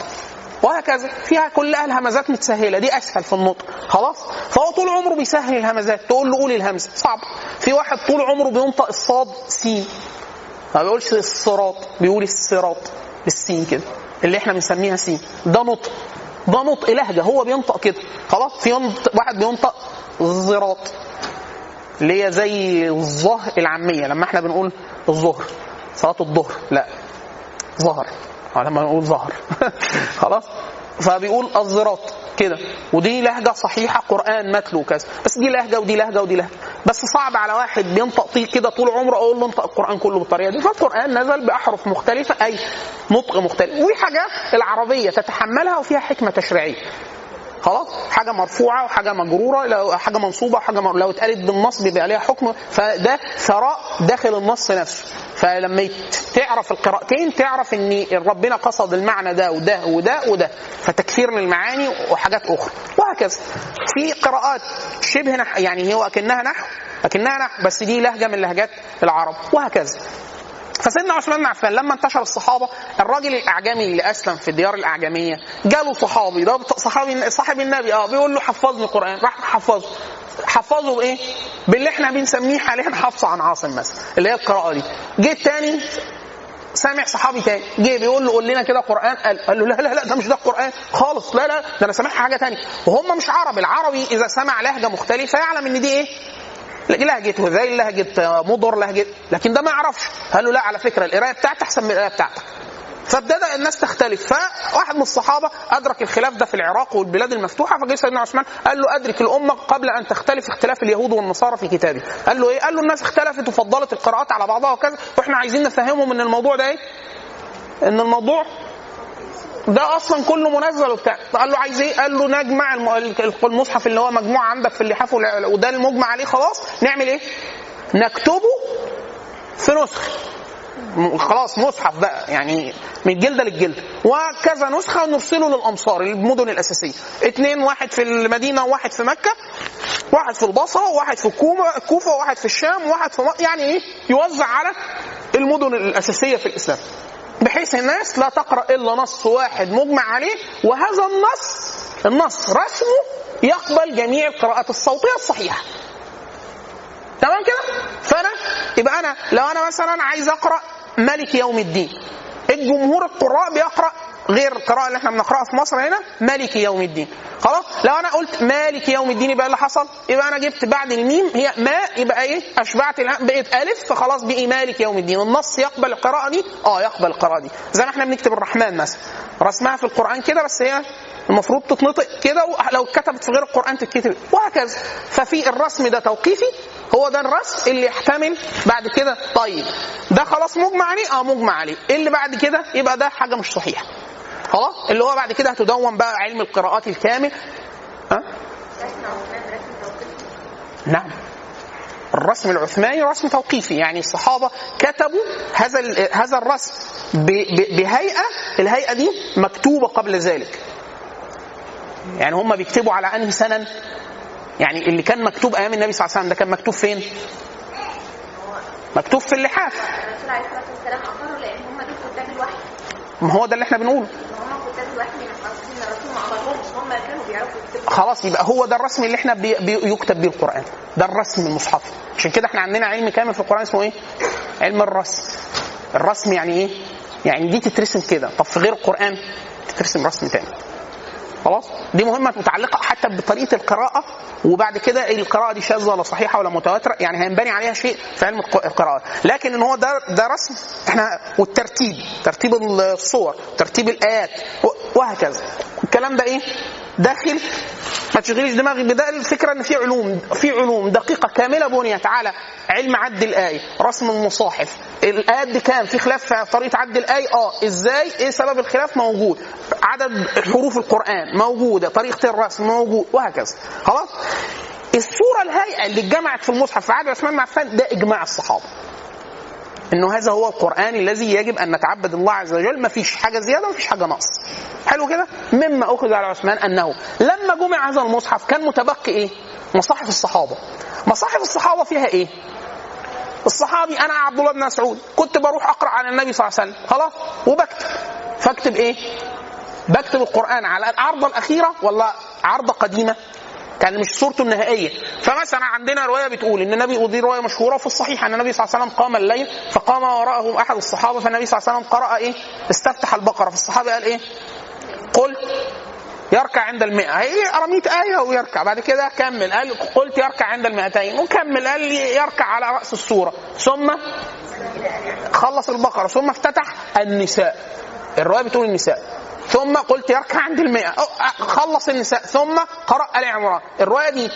Speaker 3: وهكذا. فيها كلها الهمزات متسهلة. دي أسهل في النطق. خلاص؟ فهو طول عمره بيسهل الهمزات. تقول له قول الهمزة. صعب. في واحد طول عمره بينطق الصاد سين ما بيقولش الصراط بيقول الصراط بالسين كده. اللي إحنا بنسميها سين ده نطق. ده نطق لهجة. هو بينطق كده. خلاص؟ في واحد بينطق الزراط اللي هي زي الظهر العامية لما إحنا بنقول الظهر صلاة الظهر لا ظهر أو لما نقول ظهر. خلاص؟ فبيقول الزراط كده. ودي لهجة صحيحة قرآن متلو كذا. بس دي لهجة ودي لهجة ودي لهجة. بس صعب على واحد بينطق طيق كده طول عمره أقول له انطق القرآن كله بالطريقة دي. فالقران نزل بأحرف مختلفة أي نطق مختلف. وفي حاجات العربية تتحملها وفيها حكمة تشريعية. خلاص حاجة مرفوعة وحاجة مجرورة لو حاجة منصوبة وحاجه مر... لو اتقالت بالنص بيبقى عليها حكم فده ثراء داخل النص نفسه. فلما تعرف القراءتين تعرف إن ربنا قصد المعنى ده وده وده وده فتكثير للمعاني وحاجات أخرى. وهكذا. في قراءات شبه نحو يعني هو أكنها نحو أكنها نحو بس دي لهجة من لهجات العرب. وهكذا. فسيدنا عثمان بن عفان لما انتشر الصحابة الراجل الأعجمي اللي أسلم في الديار الأعجمية جاله صحابي ده صحابي صاحب النبي آه بيقول له حفظني القرآن راح حفظه. حفظه بإيه؟ باللي إحنا بنسميه حاليا حفظ عن عاصم مثلا اللي هي القراءة دي. جه التاني سامع صحابي تاني جه بيقول له قول لنا كده قرآن قال, قال له لا لا لا ده مش ده القرآن خالص لا لا ده أنا سامعها حاجة تانية. وهم مش عرب العربي إذا سمع لهجة مختلفة يعلم إن دي إيه؟ لهجة هذيل لهجة مضر لهجة لكن ده ما يعرفش قال له لا على فكرة القراية بتاعتي أحسن من القراية بتاعتك. فابتدى الناس تختلف. فواحد من الصحابة أدرك الخلاف ده في العراق والبلاد المفتوحة فجه سيدنا عثمان قال له أدرك الأمة قبل أن تختلف اختلاف اليهود والنصارى في كتابي قال له إيه؟ قال له الناس اختلفت وفضلت القراءات على بعضها وكذا وإحنا عايزين نفهمهم إن الموضوع ده إيه؟ إن الموضوع ده أصلا كله منزل. وبتاع قال له عايز إيه؟ قال له نجمع الم- المصحف اللي هو مجموع عندك في اللحاف وده المجمع عليه خلاص. نعمل إيه؟ نكتبه في نسخ م- خلاص مصحف بقى يعني من جلدة للجلدة. وكذا نسخة نرسله للأمصار المدن الأساسية. اثنين واحد في المدينة وواحد في مكة واحد في البصرة وواحد في الكوفه وواحد في الشام وواحد في يعني إيه؟ يوزع على المدن الأساسية في الإسلام. بحيث الناس لا تقرأ إلا نص واحد مجمع عليه وهذا النص النص رسمه يقبل جميع القراءات الصوتيه الصحيحة. تمام كده؟ فأنا يبقى أنا لو أنا مثلا عايز أقرأ ملك يوم الدين الجمهور القراء بيقرأ غير القراءة اللي إحنا بنقرأها في مصر هنا مالك يوم الدين. خلاص؟ لو أنا قلت مالك يوم الدين يبقى إيه اللي حصل؟ يبقى أنا جبت بعد الميم هي ما يبقى إيه؟ أشبعت بقت ألف فخلاص بقي مالك يوم الدين. النص يقبل القراءة دي؟ آه يقبل القراءة دي. زي ما إحنا بنكتب الرحمن مثلا. رسمها في القرآن كده بس هي المفروض تتنطق كده ولو اتكتبت في غير القرآن تتكتب. وهكذا. ففي الرسم ده توقيفي هو ده الرسم اللي يحتمل بعد كده. طيب ده خلاص مجمع عليه؟ آه مجمع عليه. اللي بعد كده يبقى ده حاجة مش صحيحة. خلاص؟ اللي هو بعد كده هتدون بقى علم القراءات الكامل. ها؟ نعم. الرسم العثماني رسم توقيفي. يعني الصحابة كتبوا هذا هذا الرسم بهيئة الهيئة دي مكتوبة قبل ذلك. يعني هم بيكتبوا على أنهي سنن يعني اللي كان مكتوب أيام النبي صلى الله عليه وسلم ده كان مكتوب فين؟ مكتوب في اللحاف.
Speaker 4: الرسول عليه الصلاة والسلام لأن هم كتاب الوحي.
Speaker 3: ما هو ده اللي إحنا بنقوله. خلاص يبقى هو ده الرسم اللي إحنا بي بي يكتب بيه القرآن. ده الرسم المصحفي عشان كده إحنا عندنا علم كامل في القرآن اسمه إيه؟ علم الرسم. الرسم يعني إيه؟ يعني دي تترسم كده. طب في غير القرآن تترسم رسم تاني. خلاص؟ دي مهمة متعلقة حتى بطريقة القراءة وبعد كده القراءة دي شاذة ولا صحيحة ولا متواترة يعني هينبني عليها شيء في علم الق- القراءة. لكن إن هو ده ده رسم إحنا والترتيب ترتيب الصور ترتيب الآيات وهكذا. الكلام ده إيه؟ داخل. ما تشغليش دماغي بده الفكرة إن في علوم في علوم دقيقة كاملة بنيت على علم عد الايه رسم المصاحف. الآيات دي كان في خلاف في طريقة عد الايه آه إزاي؟ إيه سبب الخلاف؟ موجود. عدد حروف القرآن موجودة طريقة الرسم موجود وهكذا. خلاص؟ الصورة الهيئه اللي اتجمعت في المصحف في عهد عثمان بن عفان ده إجماع الصحابة. إنه هذا هو القرآن الذي يجب أن نتعبد الله عز وجل. ما فيش حاجة زيادة ما فيش حاجة نقص. حلو كده؟ مما أخذ على عثمان أنه لما جمع هذا المصحف كان متبقي إيه؟ مصاحف الصحابة. مصاحف الصحابة فيها إيه؟ الصحابي أنا عبد الله بن مسعود كنت بروح أقرأ على النبي صلى الله عليه وسلم. خلاص؟ وبكتب. فاكتب إيه؟ بكتب القرآن على العرضه الأخيرة ولا عرضة قديمة؟ كان مش صورته النهائية. فمثلا عندنا رواية بتقول إن النبي ودي رواية مشهورة في الصحيح أن النبي صلى الله عليه وسلم قام الليل فقام وراءه أحد الصحابة فالنبي صلى الله عليه وسلم قرأ إيه؟ استفتح البقرة. فالصحابي قال إيه؟ قل يركع عند المئة. هي رميت آية ويركع. بعد كده كمل. قال قلت يركع عند المئتين. وكمل. قال لي يركع على رأس السورة. ثم خلص البقرة. ثم افتتح النساء. الرواية بتقول النساء. ثم قلت يركع عند المئة. خلص النساء. ثم قرأ آل عمران الرواية دي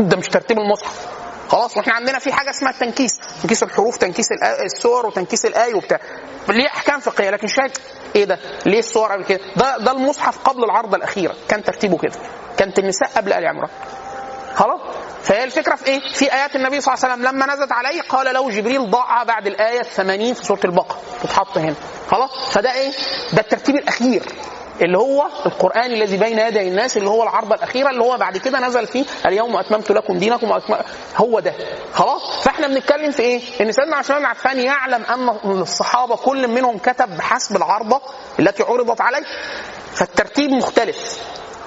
Speaker 3: ده مش ترتيب المصحف. خلاص وإحنا عندنا في حاجة اسمها التنكيس. تنكيس الحروف تنكيس الآ- السور وتنكيس الايه وبتاع. ليه أحكام فقهية؟ لكن شاهد إيه ده؟ ليه الصور قبل كده؟ ده ده المصحف قبل العرضه الأخيرة. كان ترتيبه كده. كانت النساء قبل آل عمران. خلاص؟ فهي الفكرة في إيه؟ في آيات النبي صلى الله عليه وسلم لما نزلت عليه قال له جبريل ضعها بعد الآية 80 في سورة البقرة تتحط هنا خلاص فده إيه؟ ده الترتيب الأخير اللي هو القرآن الذي بين يدي الناس اللي هو العرضه الاخيره اللي هو بعد كده نزل فيه اليوم أتممت لكم دينكم هو ده خلاص فإحنا بنتكلم في إيه؟ إن سيدنا عثمان بن عفان يعلم أن الصحابة كل منهم كتب بحسب العرضة التي عرضت عليه فالترتيب مختلف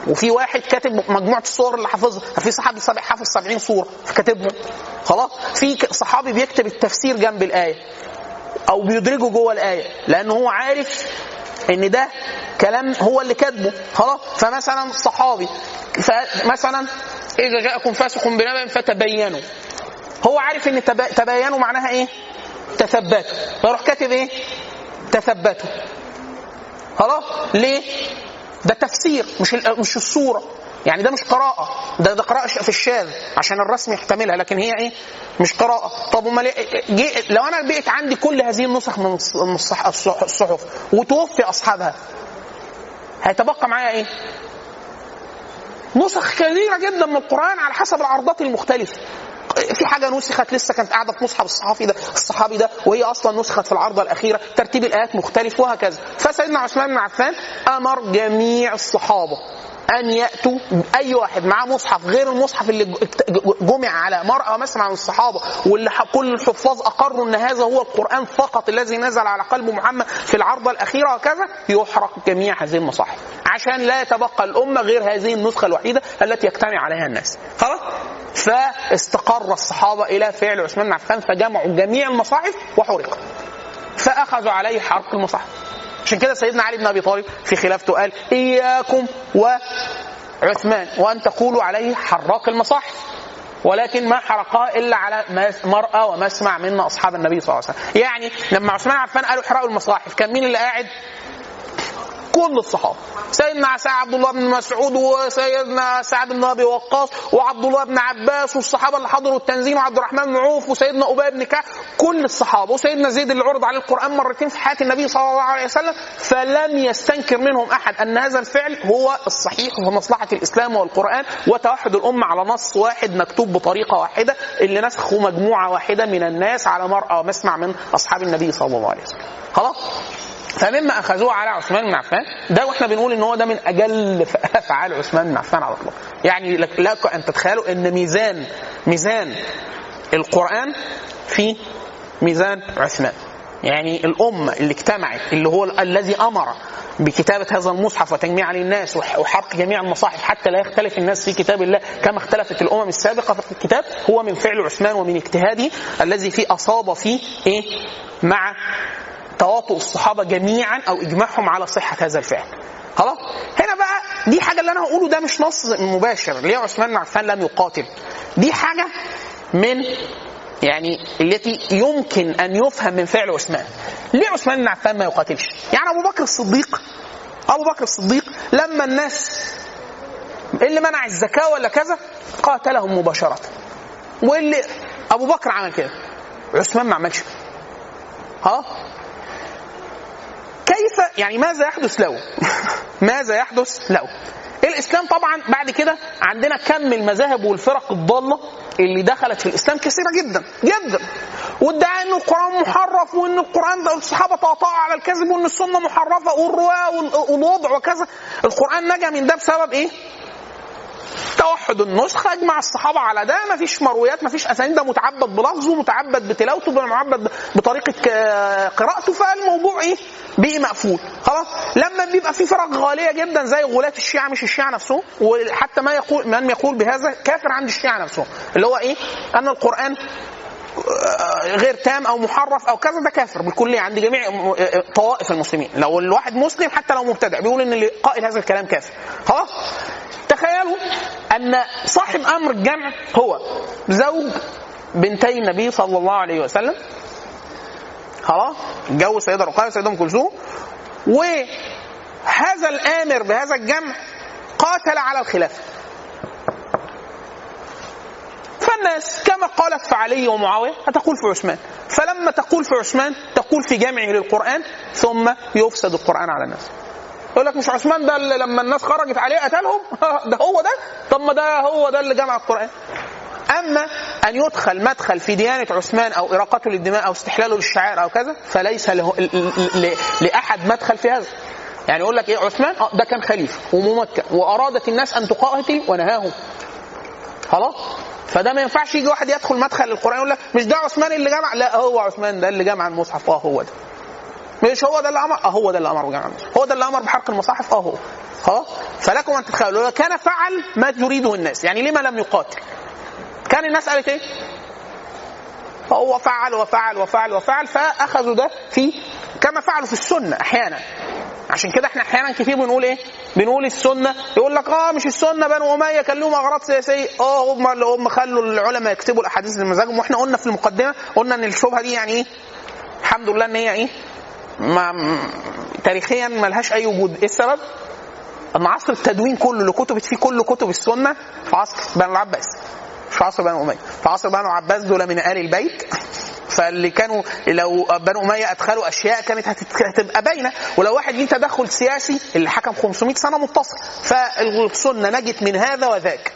Speaker 3: وفي واحد كاتب مجموعة الصور اللي حافظها في صحابي سابق حافظ 70 صورة فكاتبهم خلاص؟ في صحابي بيكتب التفسير جنب الآية أو بيدرجه جوه الآية لأن هو عارف إن ده كلام هو اللي كاتبه. خلاص؟ فمثلا صحابي فمثلا إذا جاءكم فاسق بنبأ فتبينوا. هو عارف إن تب- تبينوا معناها إيه؟ تثبتوا. فيروح كاتب إيه؟ تثبتوا. خلاص؟ ليه؟ ده تفسير مش مش الصورة يعني ده مش قراءة ده ده قراءة في الشاذ عشان الرسم يحتملها لكن هي إيه؟ مش قراءة طب أمال إيه- جه- لو أنا بقيت عندي كل هذه النسخ من الص- من الصح- الصح- الصحف وتوفي أصحابها هيتبقى معايا إيه؟ نسخ كثيرة جدا من القرآن على حسب العرضات المختلفة في حاجة نسخت لسه كانت قاعدة في مصحف الصحابي ده الصحابي ده وهي أصلا نسخت في العرضة الأخيرة ترتيب الآيات مختلف وهكذا. فسيدنا عثمان بن عفان أمر جميع الصحابة. أن يأتوا أي واحد معاه مصحف غير المصحف اللي جمع على مرأى مسمع من الصحابة واللي كل الحفاظ أقروا أن هذا هو القرآن فقط الذي نزل على قلب محمد في العرضة الأخيرة وكذا يحرق جميع هذه المصاحف. عشان لا يتبقى الأمة غير هذه النسخة الوحيدة التي يجتمع عليها الناس. خلاص؟ فاستقر الصحابة إلى فعل عثمان بن عفان فجمعوا جميع المصاحف وحرقت فأخذوا عليه حرق المصاحف. عشان كده سيدنا علي بن أبي طالب في خلافته قال إياكم وعثمان وأن تقولوا عليه حراق المصاحف ولكن ما حرقها إلا على مرأى ومسمع من أصحاب النبي صلى الله عليه وسلم. يعني لما عثمان عفان قالوا احرقوا المصاحف كان مين اللي قاعد؟ كل الصحابة. سيدنا عبد الله بن مسعود وسيدنا سعد بن أبي وقاص وعبد الله بن عباس والصحابة اللي حضروا التنزيل وعبد الرحمن بن عوف وسيدنا أبي بن كعب. كل الصحابة. وسيدنا زيد اللي عرض عليه القرآن مرتين في حياة النبي صلى الله عليه وسلم. فلم يستنكر منهم أحد أن هذا الفعل هو الصحيح وهو مصلحة الإسلام والقرآن وتوحد الأمة على نص واحد مكتوب بطريقة واحدة. اللي نسخه مجموعة واحدة من الناس على مرأى ومسمع من أصحاب النبي صلى الله عليه وسلم. خلاص؟ فمما أخذوه على عثمان بن عفان ده وإحنا بنقول إن هو ده من أجل افعال عثمان بن عفان على الإطلاق. يعني لك أن تتخيلوا إن ميزان ميزان القرآن في ميزان عثمان. يعني الأمة اللي اجتمعت اللي هو ال- الذي أمر بكتابة هذا المصحف وتجميع للناس وح- وحرق جميع المصاحف حتى لا يختلف الناس في كتاب الله كما اختلفت الأمم السابقة في الكتاب هو من فعل عثمان ومن اجتهاده الذي فيه أصاب فيه إيه؟ مع تواطؤ الصحابة جميعا أو إجماعهم على صحة هذا الفعل. خلاص؟ هنا بقى دي حاجة اللي أنا هقوله ده مش نص مباشر. ليه عثمان بن عفان لم يقاتل؟ دي حاجة من يعني التي يمكن أن يفهم من فعل عثمان. ليه عثمان بن عفان ما يقاتلش؟ يعني أبو بكر الصديق أبو بكر الصديق لما الناس اللي منع الزكاة ولا كذا قاتلهم مباشرة. واللي أبو بكر عمل كده عثمان ما عملش. ها كيف يعني ماذا يحدث له ماذا يحدث له الإسلام طبعا بعد كده عندنا كم المذاهب والفرق الضالة اللي دخلت في الإسلام كثيرة جدا جدا. وادعى إن القرآن محرف وإن القرآن ده الصحابة تقطعوا على الكذب وإن السنة محرفة والرواه وال- والوضع وكذا. القرآن نجا من ده بسبب إيه؟ توحد النسخة اجمع الصحابة على ده ما فيش مرويات ما فيش أسانيد ده متعبد بلفظه متعبد بتلاوته متعبد بطريقة ك- قراءته فالموضوع إيه؟ بقي مقفول خلاص لما بيبقى في فرق غالية جدا زي غلاة الشيعة مش الشيعة نفسهم وحتى ما يقول من يقول بهذا كافر عند الشيعة نفسهم اللي هو إيه؟ أن القرآن غير تام أو محرف أو كذا ده كافر بالكليه عند جميع م- طوائف المسلمين لو الواحد مسلم حتى لو مبتدع بيقول إن اللي قائل هذا الكلام كافر خلاص تخيلوا أن صاحب أمر الجمع هو زوج بنتي النبي صلى الله عليه وسلم. خلاص اتجوز سيده رقيه سيده أم كلثوم. وهذا الآمر بهذا الجمع قاتل على الخلافه فالناس كما قالت في علي ومعاوية هتقول في عثمان؟ فلما تقول في عثمان تقول في جمعه للقرآن ثم يفسد القرآن على الناس. يقول لك مش عثمان ده اللي لما الناس خرجت عليه قتلهم؟ ده هو ده؟ طب ما ده هو ده اللي جمع القرآن. أما أن يدخل مدخل في ديانة عثمان أو إراقته للدماء أو استحلاله للشعائر أو كذا فليس له ل- ل- ل- لأحد مدخل في هذا. يعني يقول لك إيه عثمان؟ آه ده كان خليفة وممكن وأرادت الناس أن تقاتل ونهاهم. خلاص؟ فده ما ينفعش يجي واحد يدخل مدخل القران يقول لك مش ده عثمان اللي جمع؟ لا هو عثمان ده اللي جمع المصحف آه هو ده. مش هو ده اللي أمر؟ أه هو ده اللي أمر بجمع هو ده اللي أمر بحرق المصاحف أه هو. خلاص فلكم أن تتخيلوا. لو كان فعل ما تريده الناس يعني لما لم يقاتل كان الناس قالت إيه؟ فهو فعل وفعل وفعل وفعل فأخذوا ده في كما فعلوا في السنة أحيانا. عشان كده إحنا أحيانا كتير بنقول إيه؟ بنقول السنة. يقول لك آه مش السنة بنو أمية كان لهم أغراض سياسية. آه هم اللي هم خلوا العلماء يكتبوا الأحاديث لمزاجهم وإحنا قلنا في المقدمة قلنا إن الشبهة دي يعني إيه؟ الحمد لله إن هي إيه؟ ما تاريخيا ملهاش أي وجود، إيه السبب؟ إن عصر التدوين كله اللي كتبت فيه كل كتب السنة في عصر بنو العباس مش في عصر بنو أمية، في عصر بنو العباس دول من آل البيت فاللي كانوا لو بنو أمية أدخلوا أشياء كانت هتبقى باينة. ولو واحد ليه تدخل سياسي اللي حكم 500 سنة متصل. فالسنة نجت من هذا وذاك.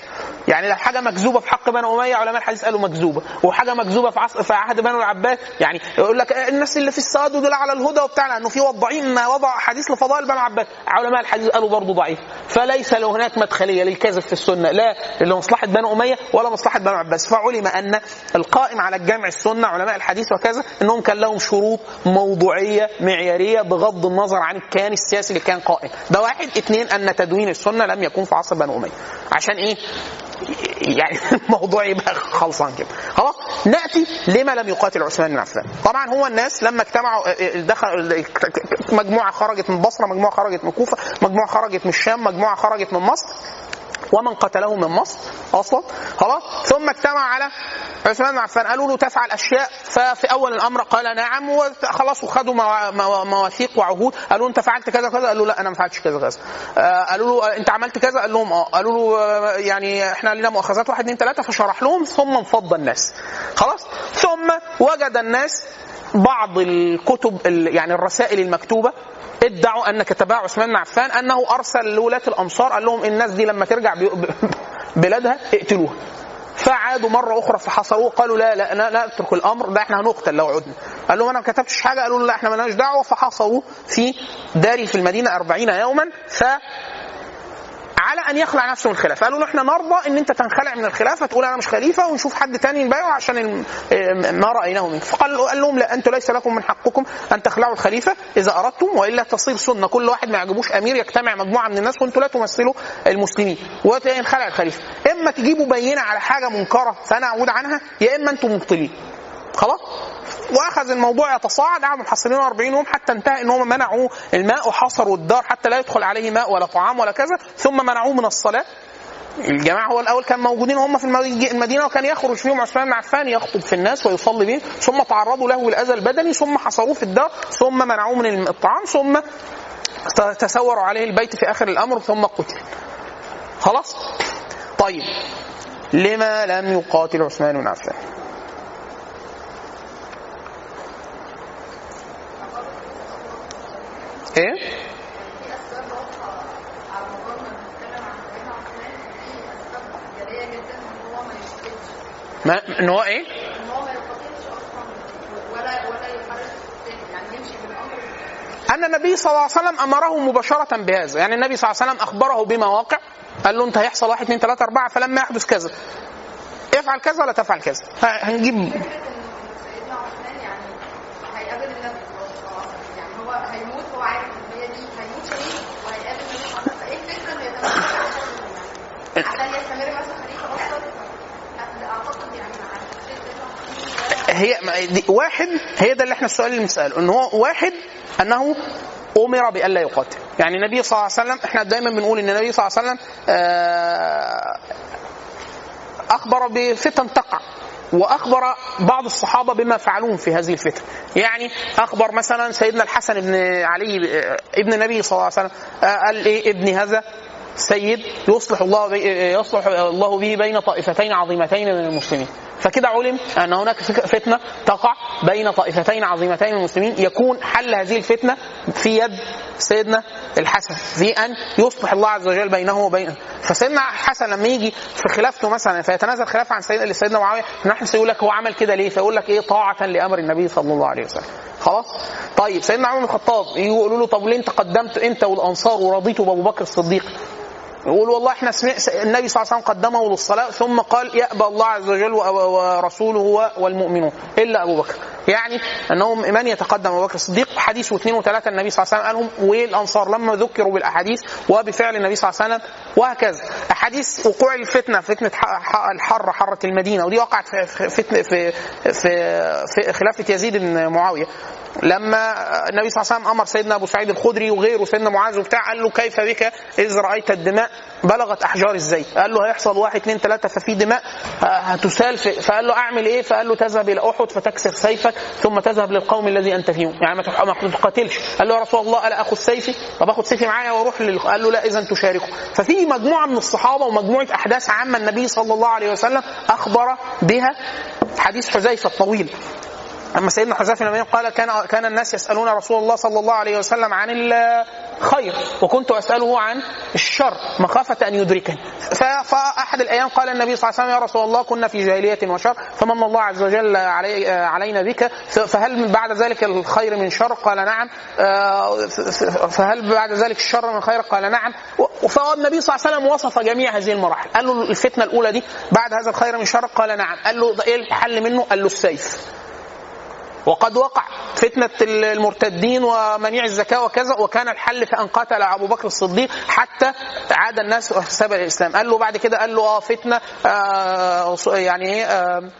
Speaker 3: يعني لو حاجة مكذوبة في حق بنو أمية علماء الحديث قالوا مكذوبة. وحاجة مكذوبة في عصر في عهد بنو العباس يعني يقول لك الناس اللي في الصاد دول على الهدى وبتاع لأنه في وضاعين وضع حديث لفضائل بنو العباس علماء الحديث قالوا برضه ضعيف. فليس له هناك مدخلية للكذب في السنة لا لمصلحة بنو أمية ولا مصلحة بنو العباس فعلم أن القائم على الجمع السنة علماء الحديث وكذا إنهم كان لهم شروط موضوعية معيارية بغض النظر عن الكيان السياسي اللي كان قائم. ده واحد. اثنين أن تدوين السنة لم يكن في عصر بنو أمية. عشان إيه؟ يعني الموضوع يبقى خلصان كده. خلاص؟ نأتي لما لم يقاتل عثمان بن عفان. طبعا هو الناس لما اجتمعوا دخل مجموعة خرجت من بصرة مجموعة خرجت من كوفة مجموعة خرجت من الشام مجموعة خرجت من مصر. ومن قتله من مصر أصلا. خلاص. ثم اجتمع على عثمان بن عفان. قالوا له تفعل اشياء ففي أول الأمر قال نعم وخلاص وخدوا موا- موا- مواثيق وعهود. قالوا أنت فعلت كذا كذا قال له لا أنا ما فعلتش كذا كذا آه، قالوا له أنت عملت كذا؟ قال لهم آه. قالوا له آه، يعني إحنا لنا مؤاخذات واحد اثنين ثلاثة فشرح لهم ثم انفض الناس. خلاص. ثم وجد الناس بعض الكتب ال- يعني الرسائل المكتوبة. ادعوا ان كتبها عثمان بن عفان أنه أرسل لولاة الأمصار قال لهم الناس دي لما ترجع بلادها اقتلوها. فعادوا مرة أخرى فحصروه قالوا لا لا أترك الأمر ده إحنا هنقتل لو عدنا. قال لهم أنا ما كتبتش حاجة قالوا لا إحنا مالناش دعوة فحصروه في داري في المدينة أربعين يوما ف على أن يخلع نفسه من الخلافه قالوا له إحنا نرضى إن أنت تنخلع من الخلافة تقول أنا مش خليفة ونشوف حد تاني نبايعه عشان آه ما رأيناه منك فقال قال لهم لا أنتم ليس لكم من حقكم أن تخلعوا الخليفة إذا أردتم وإلا تصير سنة. كل واحد ما يعجبوش أمير يجتمع مجموعة من الناس وأنتم لا تمثلوا المسلمين. وينخلع الخليفة. إما تجيبوا بينة على حاجة منكرة فأنا أعود عنها يا إما أنتم مبطلين. خلاص؟ وأخذ الموضوع يتصاعد قعدوا محصلين 40 يوم حتى انتهى إن هم منعوا الماء وحصروا الدار حتى لا يدخل عليه ماء ولا طعام ولا كذا ثم منعوه من الصلاة. الجماعة هو الأول كان موجودين هم في المدي- المدينة وكان يخرج فيهم عثمان بن عفان يخطب في الناس ويصلي بهم ثم تعرضوا له بالاذى البدني ثم حصروه في الدار ثم منعوه من الطعام ثم تسوروا عليه البيت في آخر الأمر ثم قتل. خلاص؟ طيب لما لم يقاتل عثمان بن عفان إيه
Speaker 4: في اسباب واضحه على مدار ما بنتكلم عن سيدنا عثمان في اسباب جليه جدا ان هو ما يشتكيش
Speaker 3: ما ان هو إيه
Speaker 4: ان هو ما يقاتلش أصلا ولا ولا يحرش السيف يعني يمشي بالامر
Speaker 3: أن النبي صلى الله عليه وسلم أمره مباشرة بهذا. يعني النبي صلى الله عليه وسلم أخبره بما واقع قال له أنت هيحصل واحد اثنين ثلاثة أربعة فلما يحدث كذا. افعل كذا ولا تفعل كذا. هنجيب
Speaker 4: فكره ان سيدنا عثمان يعني هيقابل النبي صلى الله عليه وسلم يعني هو هيموت هو عارف ان هي دي هيموت شهيد وهيقابل النبي صلى الله عليه وسلم فايه الفكرة انه يتمسك يعني عشان يستمر مثلا خليفه أكتر اعتقد يعني مع الشيخ
Speaker 3: هي واحد هي ده اللي إحنا السؤال اللي بنسأله إن هو واحد أنه أمر بالا يقاتل. يعني النبي صلى الله عليه وسلم إحنا دايما بنقول إن النبي صلى الله عليه وسلم آه، أخبر بفتن تقع وأخبر بعض الصحابة بما فعلوه في هذه الفتن. يعني أخبر مثلا سيدنا الحسن بن علي آه، ابن النبي صلى الله عليه وسلم آه، قال إيه ابن هذا. سيد يصلح الله يصلح الله به بين طائفتين عظيمتين من المسلمين. فكده علم أن هناك فتنة تقع بين طائفتين عظيمتين من المسلمين. يكون حل هذه الفتنة في يد سيدنا الحسن. في أن يصلح الله عز وجل بينه وبين فسيدنا الحسن لما يجي في خلافته مثلا فيتنازل خلافه عن سيدنا لسيدنا معاوية نحن يقول لك هو عمل كده ليه؟ فيقول لك إيه؟ طاعة لأمر النبي صلى الله عليه وسلم. خلاص؟ طيب سيدنا عمر بن الخطاب يقولوا له طب ليه أنت قدمت أنت والأنصار ورضيتوا بأبو بكر الصديق؟ يقول والله إحنا سمع النبي صلى الله عليه وسلم قدمه للصلاة ثم قال يأبى الله عز وجل ورسوله والمؤمنون إلا أبو بكر. يعني أنهم من يتقدم؟ أبو بكر الصديق حديث واثنين وثلاثة النبي صلى الله عليه وسلم قالهم والأنصار لما ذكروا بالأحاديث وبفعل النبي صلى الله عليه وسلم وهكذا. أحاديث وقوع الفتنة فتنة الحر حرة المدينة ودي وقعت في فتنه في في, في خلافه يزيد بن معاوية. لما النبي صلى الله عليه وسلم أمر سيدنا أبو سعيد الخدري وغيره سيدنا معاذ وبتاع قال له كيف بك إذ رأيت الدماء؟ بلغت أحجار الزيت. قال له هيحصل واحد اثنين ثلاثة ففي دماء آه، هتسال فقال له أعمل إيه؟ فقال له تذهب إلى أحد فتكسر سيفك ثم تذهب للقوم الذي أنت فيهم. يعني ما تقاتلش. قال له يا رسول الله ألا آخذ سيفي؟ طب آخذ سيفي معايا وأروح لل... قال له لا اذا تشاركه. ففي مجموعة من الصحابة ومجموعة أحداث عامة النبي صلى الله عليه وسلم أخبر بها حديث حذيفة الطويل. اما سيدنا حذيفه لما قال كان كان الناس يسألون رسول الله صلى الله عليه وسلم عن الخير وكنت أسأله عن الشر مخافة أن يدركني. فأحد الأيام قال النبي صلى الله عليه وسلم يا رسول الله كنا في جاهلية وشر فمن الله عز وجل علي علينا بك فهل من بعد ذلك الخير من شر؟ قال نعم. آه، فهل بعد ذلك الشر من خير؟ قال نعم. فالنبي صلى الله عليه وسلم وصف جميع هذه المراحل. قال له الفتنة الأولى دي بعد هذا الخير من شر؟ قال نعم. قال له إيه الحل منه؟ قال له السيف. وقد وقع فتنة المرتدين ومنيع الزكاة وكذا وكان الحل في أن قتل أبو بكر الصديق حتى عاد الناس حساب الإسلام. قال له بعد كده قال له آه فتنة آه يعني إيه آه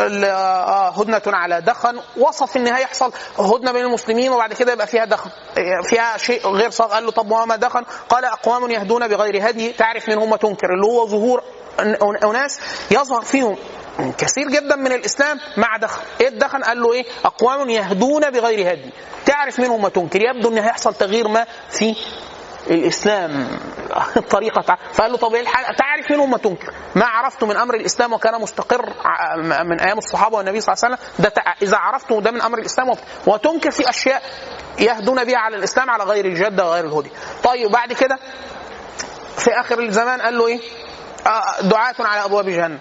Speaker 3: ال- آه هدنة على دخن. وصف إن هيحصل هدنة بين المسلمين وبعد كده يبقى فيها دخن فيها شيء غير صار قال له طب وما دخن؟ قال أقوام يهدون بغير هدي تعرف منهم تنكر. اللي هو ظهور أناس يظهر فيهم كثير جدا من الإسلام مع دخن إيه الدخن قال له إيه؟ أقوام يهدون بغير هدي. تعرف منهم ما تنكر. يبدو إن هيحصل تغيير ما في الإسلام. الطريقة تع- فقال له طب إيه الحل؟ تعرف منهم ما تنكر. ما عرفته من أمر الإسلام وكان مستقر من أيام الصحابة والنبي صلى الله عليه وسلم. ده تع- إذا عرفته ده من أمر الإسلام وت- وتنكر في أشياء يهدون بها على الإسلام على غير الجده وغير الهدي. طيب بعد كده في آخر الزمان قال له إيه؟ آه، دعاة على أبواب جهنم.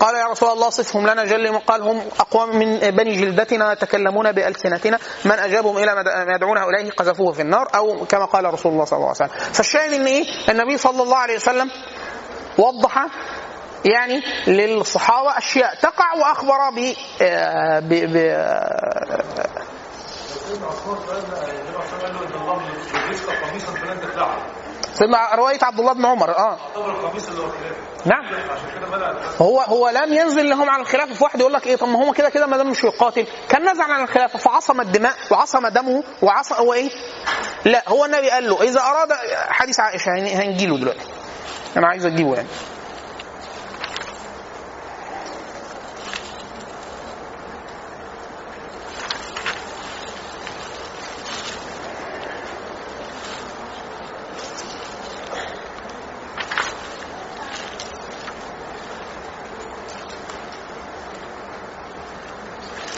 Speaker 3: قال يا رسول الله صفهم لنا جل قال هم أقوام من بني جلدتنا يتكلمون بألسنتنا. من أجابهم إلى ما يدعونه إليه قذفوه في النار أو كما قال رسول الله صلى الله عليه وسلم. فالشاهد إن إيه؟ النبي صلى الله عليه وسلم وضح يعني للصحابة أشياء تقع وأخبر ب ب ب سيدنا رواية عبد الله بن عمر آه. نعم. هو هو لم ينزل لهم على الخلافه في واحد يقول لك إيه طب ما هم كده كده ما دام مش يقاتل كان نزل عن الخلافه فعصم الدماء وعصم دمه وعصم هو إيه؟ لا هو النبي قال له إذا أراد حديث عائشة هن- هنجيله دلوقتي. أنا عايز أجيبه يعني.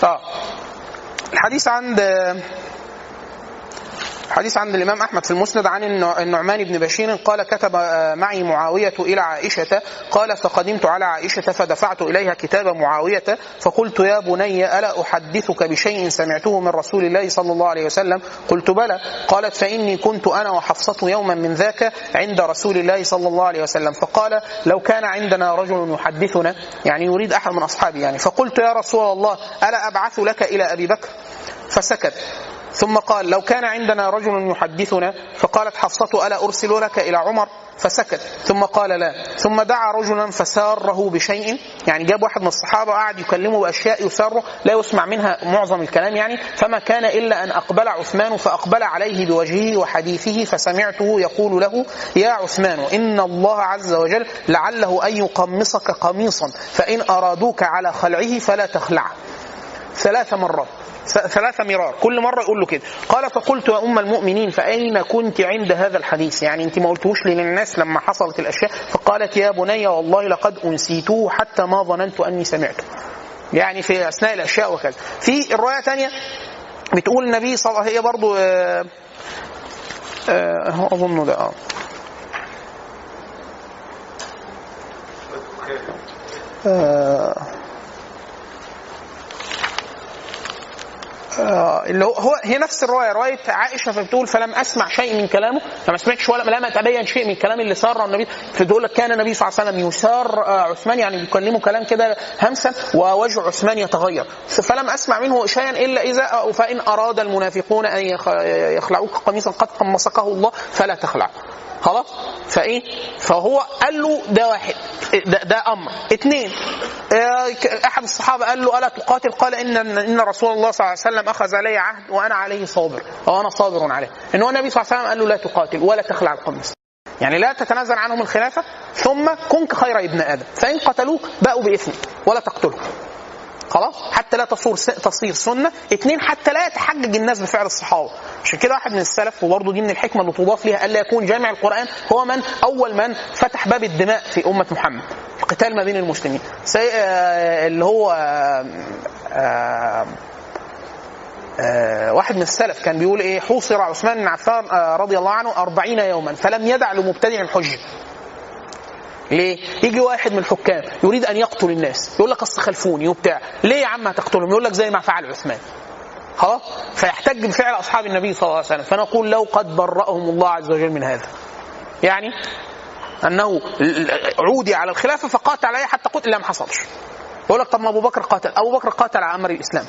Speaker 3: آه الحديث عند حديث عند الإمام أحمد في المسند عن النع- النعمان بن بشير قال كتب آه، معي معاوية إلى عائشة قال فقدمت على عائشة فدفعت إليها كتاب معاوية فقلت يا بني ألا أحدثك بشيء سمعته من رسول الله صلى الله عليه وسلم؟ قلت بلى. قالت فإني كنت أنا وحفصة يوما من ذاك عند رسول الله صلى الله عليه وسلم. فقال لو كان عندنا رجل يحدثنا يعني يريد أحد من أصحابي يعني. فقلت يا رسول الله ألا أبعث لك إلى أبي بكر؟ فسكت. ثم قال لو كان عندنا رجل يحدثنا فقالت حفصة ألا أرسل لك إلى عمر؟ فسكت. ثم قال لا. ثم دعا رجلا فساره بشيء يعني جاب واحد من الصحابة وقعد يكلمه بأشياء يسره لا يسمع منها معظم الكلام يعني فما كان إلا أن أقبل عثمان فأقبل عليه بوجهه وحديثه فسمعته يقول له يا عثمان إن الله عز وجل لعله أن يقمصك قميصا فإن أرادوك على خلعه فلا تخلعه ثلاث مرات. ثلاث مرار. كل مرة يقول له كده. قال فقلت يا أم المؤمنين فأين كنت عند هذا الحديث؟ يعني أنت ما قلتوش للناس لما حصلت الأشياء فقالت يا بني والله لقد أنسيته حتى ما ظننت أني سمعته. يعني في أثناء الأشياء وكذا. في الرواية تانية بتقول النبي صلى الله عليه هي برضو آه، آه، أظن ده آه. آه. اللي هو هو هي نفس الرواية. رواية عائشة فبتقول فلم أسمع شيء من كلامه. فما سمعتش ولا لم أتبين شيء من الكلام اللي سار النبي. فتقول لك كان النبي صلى الله عليه وسلم يسار آه، عثمان يعني بيكلمه كلام كده همسا ووجه عثمان يتغير. فلم أسمع منه شيئا إلا إذا فإن أراد المنافقون أن يخ- يخلعوك قميصا قد قمصكه الله فلا تخلع. خلاص؟ فإيه؟ فهو قال له ده واحد ده, ده أمر. اثنين آه، أحد الصحابة قال له ألا تقاتل؟ قال ان إن رسول الله صلى الله عليه وسلم أخذ علي عهد وأنا عليه صابر أو أنا صابر عليه. إن هو النبي صلى الله عليه وسلم قال له لا تقاتل ولا تخلع القميص. يعني لا تتنازل عنهم الخلافة ثم كن كخير ابن آدم. فإن قتلوك باءوا بإثم ولا تقتلهم. خلاص؟ حتى لا تصور تصير سنة. اثنين حتى لا يتحجج الناس بفعل الصحابة. عشان كده واحد من السلف وبرضه دي من الحكمة اللي تضاف ليها الا يكون جامع القرآن هو من؟ أول من فتح باب الدماء في أمة محمد. القتال ما بين المسلمين. سي... آه، اللي هو آه، آه، آه، واحد من السلف كان بيقول إيه؟ حوصر عثمان بن عفان آه، رضي الله عنه أربعين يوما فلم يدع لمبتدع الحجة. ليه؟ يجي واحد من الحكام يريد أن يقتل الناس يقول لك أصل خلفوني وبتاع ليه يا عم هتقتلهم؟ يقول لك زي ما فعل عثمان. خلاص؟ فيحتج بفعل أصحاب النبي صلى الله عليه وسلم. فنقول لو قد برأهم الله عز وجل من هذا. يعني أنه عودي على الخلافة فقاتل عليه حتى قتل لا ما حصلش. يقول لك طب ما أبو بكر قاتل. أبو بكر قاتل على أمر الإسلام.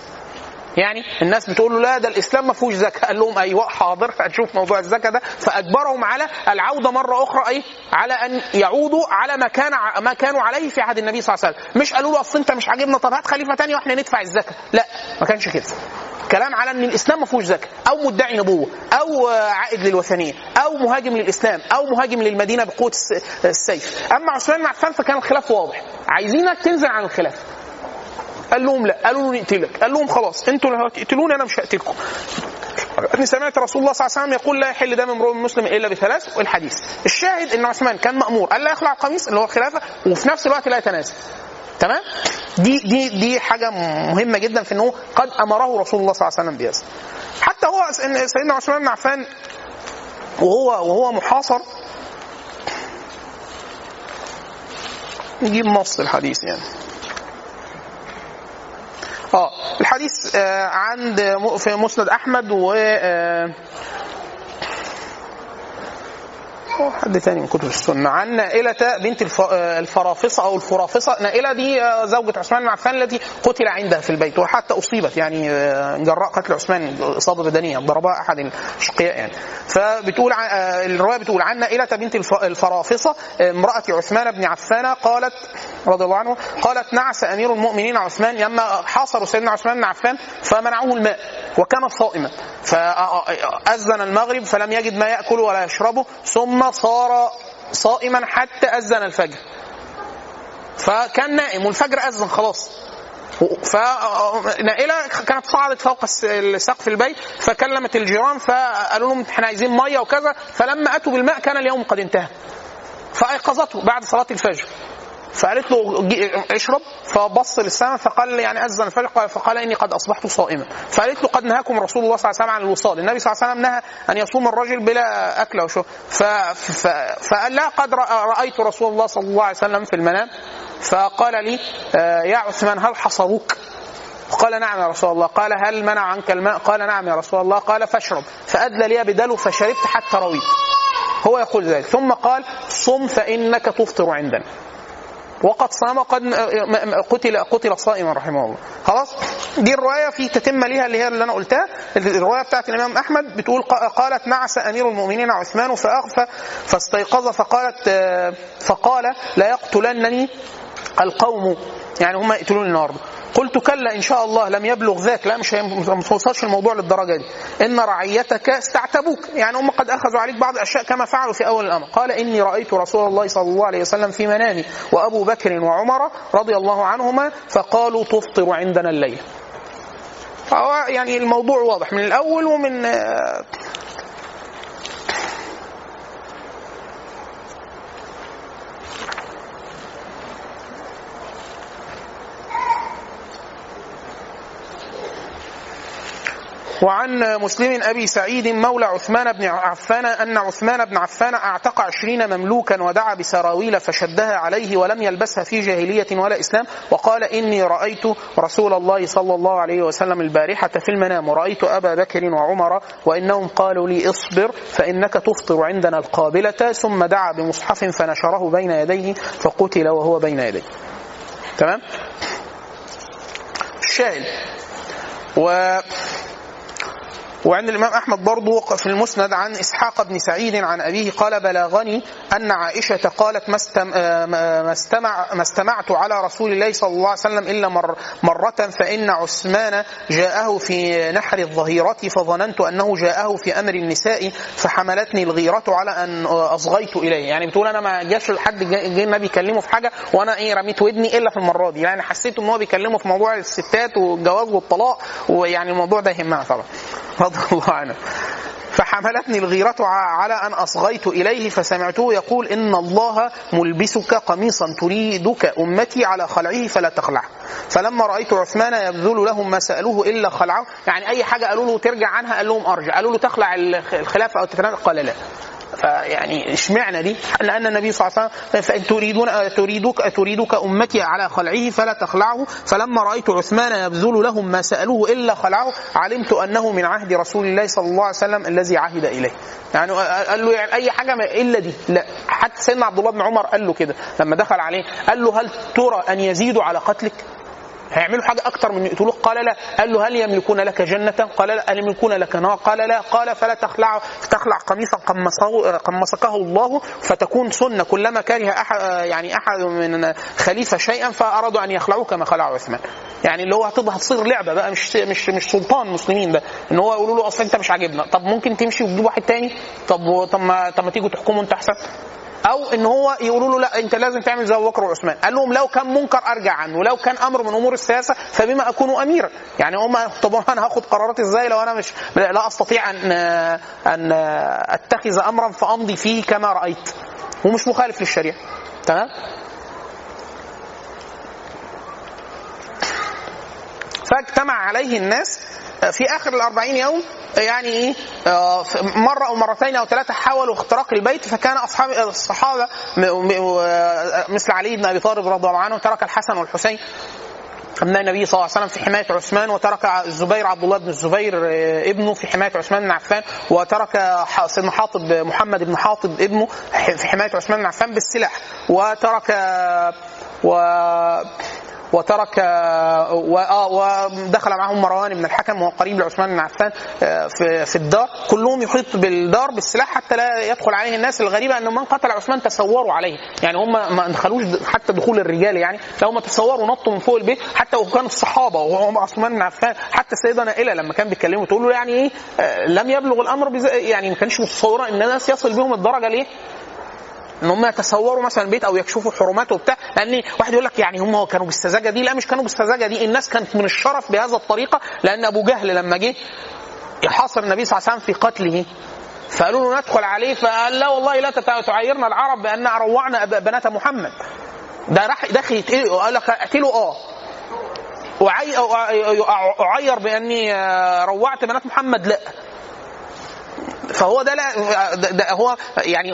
Speaker 3: يعني الناس بتقول له لا ده الإسلام ما فيهوش زكاة. قال لهم أيوه حاضر هنشوف موضوع الزكاة ده. فأجبرهم على العودة مرة أخرى إيه على أن يعودوا على ما كان ما كانوا عليه في عهد النبي صلى الله عليه وسلم. مش قالوا له أصل أنت مش عاجبنا طب هات خليفة ثانية وإحنا ندفع الزكاة. لا ما كانش كده. كلام على أن الإسلام ما فيهوش زكاة. أو مدعي نبوة أو عائد للوثنية أو مهاجم للإسلام أو مهاجم للمدينة بقوة الس- السيف. أما عثمان بن عفان فكان الخلاف واضح. عايزينك تنزل عن الخلافه قال لهم لا قالوا له نقتلك. قال لهم خلاص أنتوا اللي هتقتلوني أنا مش هقتلكم. أني سمعت رسول الله صلى الله عليه وسلم يقول لا يحل دم امرؤ مسلم إلا بثلاث والحديث. الشاهد إن عثمان كان مأمور الا يخلع القميص اللي هو الخلافة وفي نفس الوقت لا يتنازل. تمام؟ دي دي دي حاجة مهمة جدا في إنه قد أمره رسول الله صلى الله عليه وسلم بهذا. حتى هو إن سيدنا عثمان بن عفان وهو وهو محاصر نجيب نص الحديث يعني. آه الحديث عند في مسند أحمد و آه أو حد تاني من كتب السنة. عن نائلة بنت آه، الفرافصة أو الفرافصة. نائلة دي آه، زوجة عثمان بن عفان التي قتل عندها في البيت وحتى أصيبت يعني آه، جراء قتل عثمان إصابة بدنية ضربها أحد الأشقياء يعني. فبتقول الرواية بتقول عن نائلة بنت الف- الفرافصة امرأة عثمان بن عفان قالت رضي الله عنه قالت نعس أمير المؤمنين عثمان لما حاصروا سيدنا عثمان بن عفان فمنعوه الماء وكان صائما فأذن المغرب فلم يجد ما يأكل ولا يشربه ثم صار صائما حتى أذن الفجر. فكان نائم والفجر أذن خلاص. فنائلة كانت صعدت فوق سقف البيت فكلمت الجيران فقالوا لهم إحنا عايزين مية وكذا فلما أتوا بالماء كان اليوم قد انتهى. فأيقظته بعد صلاة الفجر. فقالت له اشرب. فبص للسماء فقال يعني اذن الفجر قال- فقال إني قد أصبحت صائما. فقالت له قد نهاكم رسول الله صلى الله عليه وسلم عن الوصال. النبي صلى الله عليه وسلم نهى أن يصوم الرجل بلا أكل وشرب. فقال لا قد رأيت رسول الله صلى الله عليه وسلم في المنام. فقال لي آه، يا عثمان هل حصروك؟ قال نعم يا رسول الله. قال هل منع عنك الماء؟ قال نعم يا رسول الله. قال فاشرب. فأدلى لي بدلو فشربت حتى رويت. هو يقول ذلك. ثم قال صم فإنك تفطر عندنا. وقد صام قد قتل قتل صائما رحمه الله. خلاص؟ دي الرواية في تتمه ليها اللي هي اللي أنا قلتها. الرواية بتاعت الإمام أحمد بتقول قالت نعس أمير المؤمنين عثمان فاغفى فاستيقظ فقالت آه، فقال لا يقتلنني القوم يعني هم يقتلوني النهارده قلت كلا إن شاء الله لم يبلغ ذاك. لا مش ما توصلش الموضوع للدرجة دي. إن رعيتك استعتبوك. يعني هم قد أخذوا عليك بعض الأشياء كما فعلوا في أول الأمر. قال إني رأيت رسول الله صلى الله عليه وسلم في منامي وأبو بكر وعمر رضي الله عنهما فقالوا تفطر عندنا الليل. يعني الموضوع واضح من الأول ومن وعن مسلم أبي سعيد مولى عثمان بن عفان أن عثمان بن عفان أعتق عشرين مملوكا ودعا بسراويل فشدها عليه ولم يلبسها في جاهلية ولا إسلام وقال إني رأيت رسول الله صلى الله عليه وسلم البارحة في المنام ورأيت أبا بكر وعمر وإنهم قالوا لي اصبر فإنك تفطر عندنا القابلة ثم دعا بمصحف فنشره بين يديه فقتل وهو بين يديه. تمام؟ الشاهد و وعند الإمام أحمد برضو في المسند عن إسحاق بن سعيد عن أبيه قال بلغني أن عائشة قالت ما آه ما استمع ما استمعت على رسول الله صلى الله عليه وسلم إلا مر مرة فإن عثمان جاءه في نحر الظهيرة فظننت أنه جاءه في أمر النساء فحملتني الغيرة على أن أصغيت إليه. يعني بتقول أنا ما جاش لحد جه جه النبي يكلمه في حاجة وأنا إيه رميت ودني إلا في المرة دي. يعني حسيت إن هو بيكلمه في موضوع الستات والجواز والطلاق ويعني الموضوع ده يهمها طبعا. رضي الله عنه. فحملتني الغيرة على أن أصغيت إليه فسمعته يقول إن الله ملبسك قميصا تريدك أمتي على خلعه فلا تخلعه فلما رأيت عثمان يبذل لهم ما سألوه إلا خلعه يعني أي حاجة قالوا له ترجع عنها قال لهم أرجع قالوا له تخلع الخ- الخلافة أو تتنازل قال لا. فيعني اشمعنى دي؟ لأن النبي صلى الله عليه وسلم فإن تريدون تريدك تريدك أمتي على خلعه فلا تخلعه فلما رأيت عثمان يبذل لهم ما سألوه إلا خلعه علمت أنه من عهد رسول الله صلى الله عليه وسلم الذي عهد إليه. يعني قال له يعني أي حاجة إلا دي لا حتى سيدنا عبد الله بن عمر قال له كده لما دخل عليه قال له هل ترى أن يزيدوا على قتلك؟ هيعملوا حاجة أكتر من يقتلوك؟ قال لا. قال له هل يملكون لك جنة؟ قال لا. هل يملكون لك نار؟ قال لا. قال فلا تخلع تخلع قميصا قمصه قمصكه الله فتكون سنة. كلما كره أحد يعني أحد من خليفة شيئا فأرادوا أن يخلعوه كما خلع عثمان. يعني اللي هو هتبقى هتصير لعبة بقى مش مش مش سلطان مسلمين ده إن هو يقولوا له أصلا أنت مش عاجبنا. طب ممكن تمشي وتجيب واحد تاني؟ طب طب ما طب ما تيجوا تحكموا أنت أحسن؟ أو إن هو يقولوا له لا أنت لازم تعمل زي أبو بكر وعثمان. قال لهم لو كان منكر أرجع عنه ولو كان أمر من أمور السياسة فبما أكون اميرا يعني هم طب أنا هاخد قرارات إزاي لو أنا مش لا أستطيع أن أن أتخذ امرا فأمضي فيه كما رأيت. ومش مخالف للشريعة. تمام؟ فاجتمع عليه الناس في آخر الأربعين يوم يعني إيه آه، مرة أو مرتين أو ثلاثة حاولوا اختراق البيت فكان اصحاب الصحابة م- مثل علي بن أبي طالب رضي الله عنه ترك الحسن والحسين. أبناء النبي صلى الله عليه وسلم في حماية عثمان وترك الزبير عبد الله بن الزبير آه، ابنه في حماية عثمان بن عفان وترك سيدنا حاطب محمد بن حاطب ابنه في حماية عثمان بن عفان بالسلاح وترك و وترك آه، ودخل معهم مروان بن الحكم وهو قريب لعثمان بن عفان آه، في في الدار. كلهم يحيط بالدار بالسلاح حتى لا يدخل عليه الناس. الغريبه أن من قتل عثمان تسوروا عليه. يعني هم ما دخلوش حتى دخول الرجال يعني لو ما تسوروا نطوا من فوق البيت حتى وكانوا الصحابة وهم عثمان بن عفان حتى السيده نائله لما كان بيتكلموا تقول له يعني إيه آه، لم يبلغ الأمر. يعني ما كانش متصورة إن الناس يصل بهم الدرجة ليه؟ إن هم يتصوروا مثلا البيت أو يكشفوا حرماته وبتاع لأن واحد يقول لك يعني هم كانوا بالسذاجه دي لا مش كانوا بالسذاجه دي الناس كانت من الشرف بهذا الطريقة لأن أبو جهل لما جه يحاصر النبي صلى الله عليه وسلم في قتله فقالوا له ندخل عليه فقال لا والله لا تعايرنا العرب بأن روعنا بنات محمد. ده راح داخل يتقتل وقال لك اقتله آه. أعير بأني آه، روعت بنات محمد لا. فهو ده لا ده, هو يعني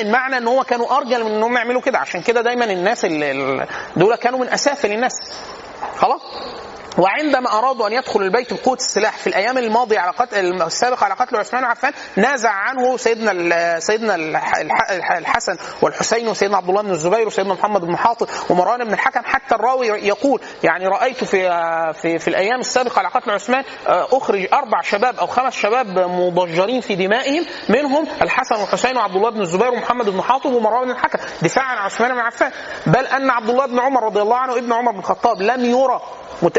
Speaker 3: المعنى إن هو كانوا أرجل من إنهم يعملوا كده. عشان كده دايما الناس دول كانوا من اسافل الناس خلاص؟ وعندما أرادوا أن يدخلوا البيت بقوة السلاح في الأيام الماضية على قتل السابقة على قتل عثمان وعفان نازع عنه سيدنا سيدنا الح- الح- الحسن والحسين وسيدنا عبد الله بن الزبير وسيدنا محمد بن حاطب ومروان بن الحكم حتى الراوي يقول يعني رأيت في في في الأيام السابقة على قتل عثمان آه، أخرج أربع شباب أو خمس شباب مضجرين في دمائهم منهم الحسن والحسين وعبد الله بن الزبير ومحمد بن حاطب ومروان بن الحكم دفاعا عن عثمان بن عفان بل أن عبد الله بن عمر رضي الله عنه ابن عمر بن الخطاب لم يرى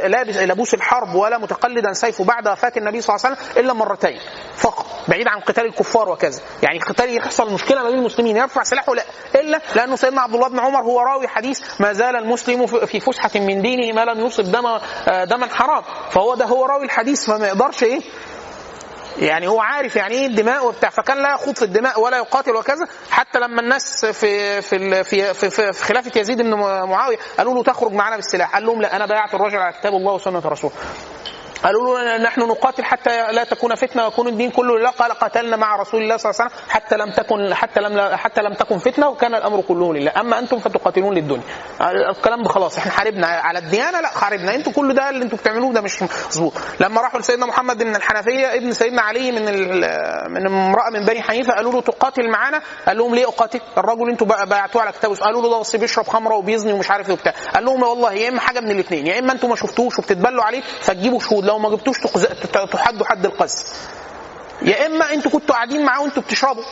Speaker 3: لابس لبوس الحرب ولا متقلدا سيفه بعد وفاة النبي صلى الله عليه وسلم إلا مرتين فقط بعيد عن قتال الكفار وكذا. يعني قتال يحصل مشكلة ما بين المسلمين يرفع سلاحه لا إلا لأنه سيدنا عبد الله بن عمر هو راوي حديث ما زال المسلم في فسحة من دينه ما لم يصب دم آه، دما حرام. فهو ده هو راوي الحديث فما يقدرش إيه؟ يعني هو عارف يعني إيه الدماء وبتاع فكان لا يخوض في الدماء ولا يقاتل وكذا حتى لما الناس في في في, في, في خلافة يزيد بن معاوية قالوا له تخرج معنا بالسلاح قال لهم لا أنا بايعت الرجل على كتاب الله وسنة رسوله. قالوا له نحن نقاتل حتى لا تكون فتنة ويكون الدين كله لله. قال قاتلنا مع رسول الله صلى الله عليه وسلم حتى لم تكن حتى لم حتى لم تكن فتنة وكان الأمر كله لله. أما أنتم فتقاتلون للدنيا. الكلام ده خلاص إحنا حاربنا على الديانة. لا حاربنا أنتوا كل ده اللي أنتوا بتعملوه ده مش مظبوط. لما راحوا لسيدنا محمد بن الحنفية ابن سيدنا علي من من امرأة من بني حنيفة قالوا له تقاتل معانا. قال لهم ليه أقاتل؟ الرجل أنتوا بقى بايعتوه على كتابه. قالوا له ده بس بيشرب خمرة وبيزني ومش عارف إيه وبتاع. قال لهم والله يا إما حاجة من الاثنين يا إما أنتوا ما شفتوش وبتتبلوا عليه فتجيبوا شهود. لو ما جبتوش تحدوا حد القذف. يا إما أنتوا كنتوا قاعدين معاه وأنتوا بتشربوا.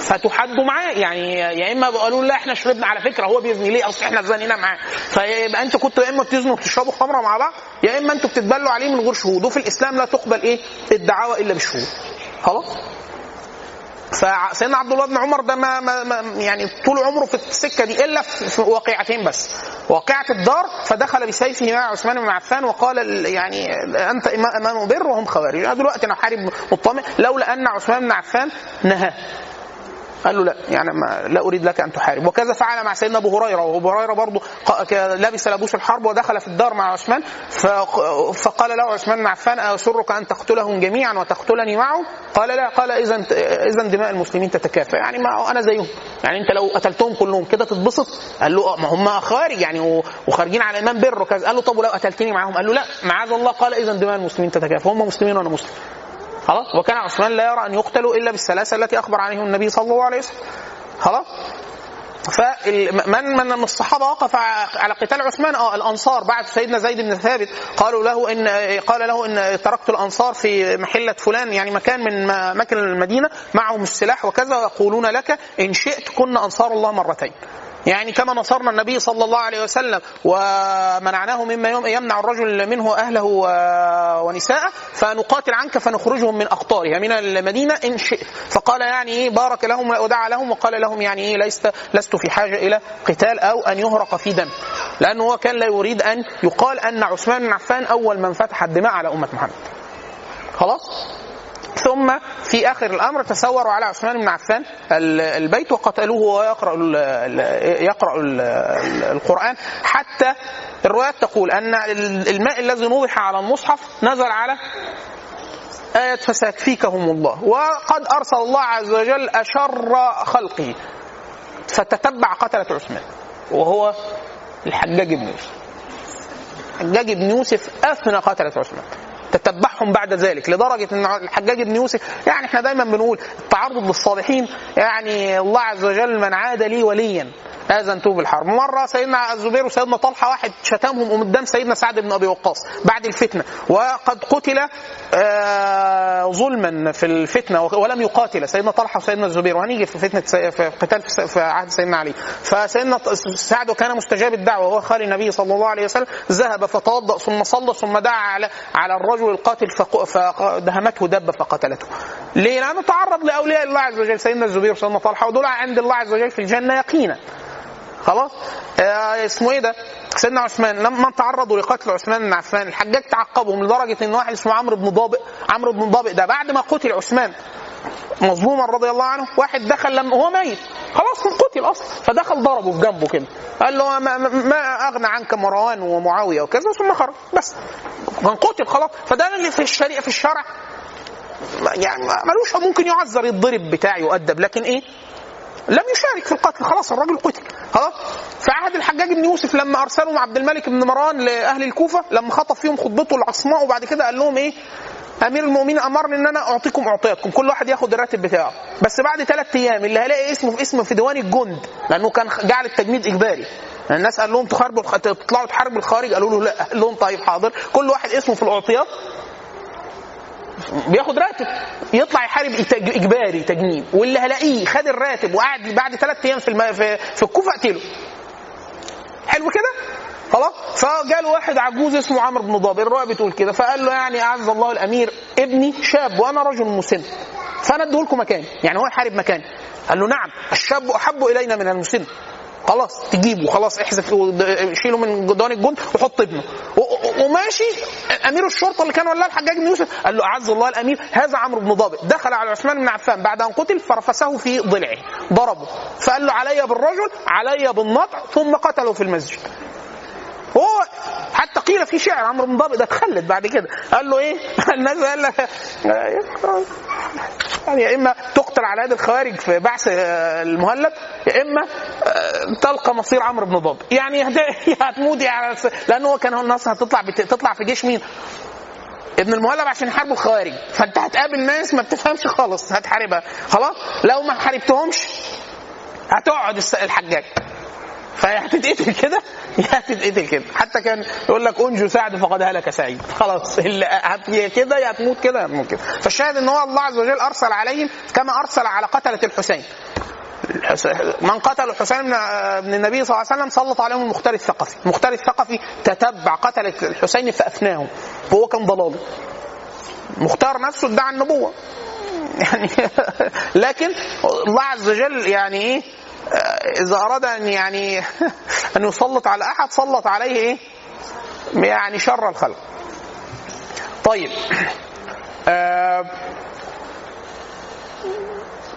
Speaker 3: فتحدوا معاه يعني يا إما قالوا لا إحنا شربنا على فكرة هو بيزني ليه أصل إحنا زنينا معاه. فيبقى أنتوا كنتوا يا إما بتزنوا وبتشربوا خمرة مع بعض يا إما أنتوا بتتبلوا عليه من غير شهود. وفي الإسلام لا تقبل إيه؟ الدعاوى إلا بالشهود. خلاص؟ فسيدنا عبد الله بن عمر ده ما, ما, ما يعني طول عمره في السكة دي إلا في واقعتين بس. واقعة الدار فدخل بسيفه مع عثمان بن عفان وقال ال- يعني أنت امام بر وهم خوارج دلوقتي أنا حارب مطمئن لولا أن عثمان بن عفان نهاه. قال له لا يعني ما لا أريد لك أن تحارب. وكذا فعل مع سيدنا أبو هريرة وأبو هريرة برضه لبس لبوس الحرب ودخل في الدار مع عثمان فقال له عثمان بن عفان اسرك أن تقتلهم جميعا وتقتلني معهم؟ قال لا قال اذا اذا دماء المسلمين تتكافئ. يعني ما أنا زيهم. يعني أنت لو قتلتهم كلهم كده تتبسط؟ قال له آه، ما هم خوارج يعني وخارجين على ايمان بر. قال له طب ولو قتلتني معاهم قال له لا معاذ الله. قال اذا دماء المسلمين تتكافئ. هم مسلمين وأنا مسلم. خلاص؟ وكان عثمان لا يرى أن يقتلوا إلا بالثلاثه التي أخبر عنهم النبي صلى الله عليه وسلم. خلاص؟ فمن من من الصحابة وقف على قتال عثمان؟ آه الأنصار. بعد سيدنا زيد بن ثابت قالوا له ان قال له إن تركت الأنصار في محلة فلان يعني مكان من اماكن المدينة معهم السلاح وكذا ويقولون لك إن شئت كنا أنصار الله مرتين. يعني كما نصرنا النبي صلى الله عليه وسلم ومنعناه مما يم- يمنع الرجل منه أهله و- ونساءه فنقاتل عنك فنخرجهم من أقطارها من المدينة إن شئت. فقال يعني بارك لهم ودعا لهم وقال لهم يعني إيه لست لست في حاجة إلى قتال أو أن يهرق في دم. لأنه هو كان لا يريد أن يقال أن عثمان بن عفان أول من فتح الدماء على أمة محمد. خلاص؟ ثم في آخر الأمر تسوروا على عثمان بن عفان ال- البيت وقتلوه وهو يقرا ال- ال- يقرا ال- ال- القرآن. حتى الروايات تقول أن ال- الماء الذي نوضح على المصحف نزل على آية فسيكفيكهم الله. وقد أرسل الله عز وجل أشر خلقه. فتتبع قتلة عثمان. وهو الحجاج بن يوسف. الحجاج بن يوسف أثنى قتلة عثمان. تتبعهم بعد ذلك لدرجة أن الحجاج بن يوسف يعني إحنا دايما بنقول التعرض للصالحين يعني الله عز وجل من عاد لي وليا. آذنته بالحرب. مرة سيدنا الزبير وسيدنا طلحة واحد شتمهم قدام سيدنا سعد بن أبي وقاص بعد الفتنة. وقد قتل آه، ظلما في الفتنة ولم يقاتل. سيدنا طلحة وسيدنا الزبير. وهنيجي في فتنة سي- في قتال في عهد سيدنا علي. فسيدنا سعد كان مستجاب الدعوة. وهو خالي النبي صلى الله عليه وسلم. ذهب فتوضأ ثم صلى ثم دعا على على الرجل القاتل فدهمته دبة فقتلته. ليه؟ لأنه تعرض لأولياء الله عز وجل. سيدنا الزبير وسيدنا طلحة ودول عند الله عز وجل في الجنة يقينا. خلاص؟ آه اسمه إيه ده؟ سيدنا عثمان لما تعرضوا لقتل عثمان بن عفان الحجاج تعقبهم لدرجه إن واحد اسمه عمرو بن ضابئ عمرو بن ضابئ ده بعد ما قتل عثمان مظلوما رضي الله عنه واحد دخل لما هو ميت. خلاص قتل أصلا. فدخل ضربه في جنبه كده. قال له ما, ما- أغنى عنك مروان ومعاوية وكذا ثم خرج. بس. كان قتل خلاص. فده اللي في الشريعة في الشرع. يعني ملوش ممكن يعذر يتضرب بتاع يؤدب لكن إيه؟ لم يشارك في القتل. خلاص الراجل قتل. خلاص؟ في عهد الحجاج بن يوسف لما أرسلهم عبد الملك بن مروان لأهل الكوفة لما خطب فيهم خطبته العصماء وبعد كده قال لهم إيه؟ أمير المؤمنين أمرني إن أنا أعطيكم اعطياتكم كل واحد ياخد الراتب بتاعه. بس بعد ثلاث أيام اللي هلاقي اسمه في اسمه في ديوان الجند لأنه كان جعل التجنيد إجباري. الناس قال لهم الخ- تطلعوا تحاربوا الخارج قالوا له لا. قال لهم طيب حاضر. كل واحد اسمه في الأعطيات. بياخد راتب يطلع يحارب إجباري تجنيد واللي هلاقيه خد الراتب وقعد بعد ثلاث أيام في. في, الكوفة أقتله. حلو كده؟ خلاص؟ فجاله واحد عجوز اسمه عمرو بن ضابر الروايه بتقول كده. فقال له يعني أعز الله الأمير ابني شاب وأنا رجل مسن. فأنا أديه لكم مكاني يعني هو يحارب مكاني قال له نعم. الشاب أحب إلينا من المسن. خلاص تجيبه. خلاص احذف شيله من جدران الجند وحط ابنه. وماشي. أمير الشرطة اللي كان ولاه الحجاج بن يوسف قال له أعز الله الأمير هذا عمرو بن ضابط. دخل على عثمان بن عفان. بعد أن قتل فرفسه في ضلعه ضربه. فقال له علي بالرجل علي بالنطع ثم قتله في المسجد. هو حتى قيل في شعر عمرو بن ضابط ده اتخلد بعد كده. قال له إيه؟ الناس قال لك يعني يا إما تقتل على يد الخوارج في بعث آه، المهلب يا إما آه، تلقى مصير عمرو بن ضابط. يعني هت- هتموت يعني لأنه هو كان الناس هتطلع تطلع في جيش مين؟ ابن المهلب عشان يحاربوا الخوارج. فأنت هتقابل ناس ما بتفهمش خالص هتحاربها. خلاص؟ لو ما حاربتهمش هتقعد الحجاج. فيا هتتقتل كده؟ يا هتتقتل كده. حتى كان يقول لك انجو سعد فقد هلك سعيد. خلاص. اللي كده يا هتموت كده يا كده. فالشاهد إن هو الله عز وجل أرسل عليهم كما أرسل على قتلة الحسين. الحس- من قتل الحسين بن النبي صلى الله عليه وسلم سلط عليهم المختار الثقفي. المختار الثقفي تتبع قتلة الحسين فأفناهم. وهو كان ضلالي مختار نفسه ادعى النبوة. يعني لكن الله عز وجل يعني إيه؟ آه، إذا أراد أن يعني أن يسلط على أحد سلط عليه إيه؟ يعني شر الخلق. طيب. آه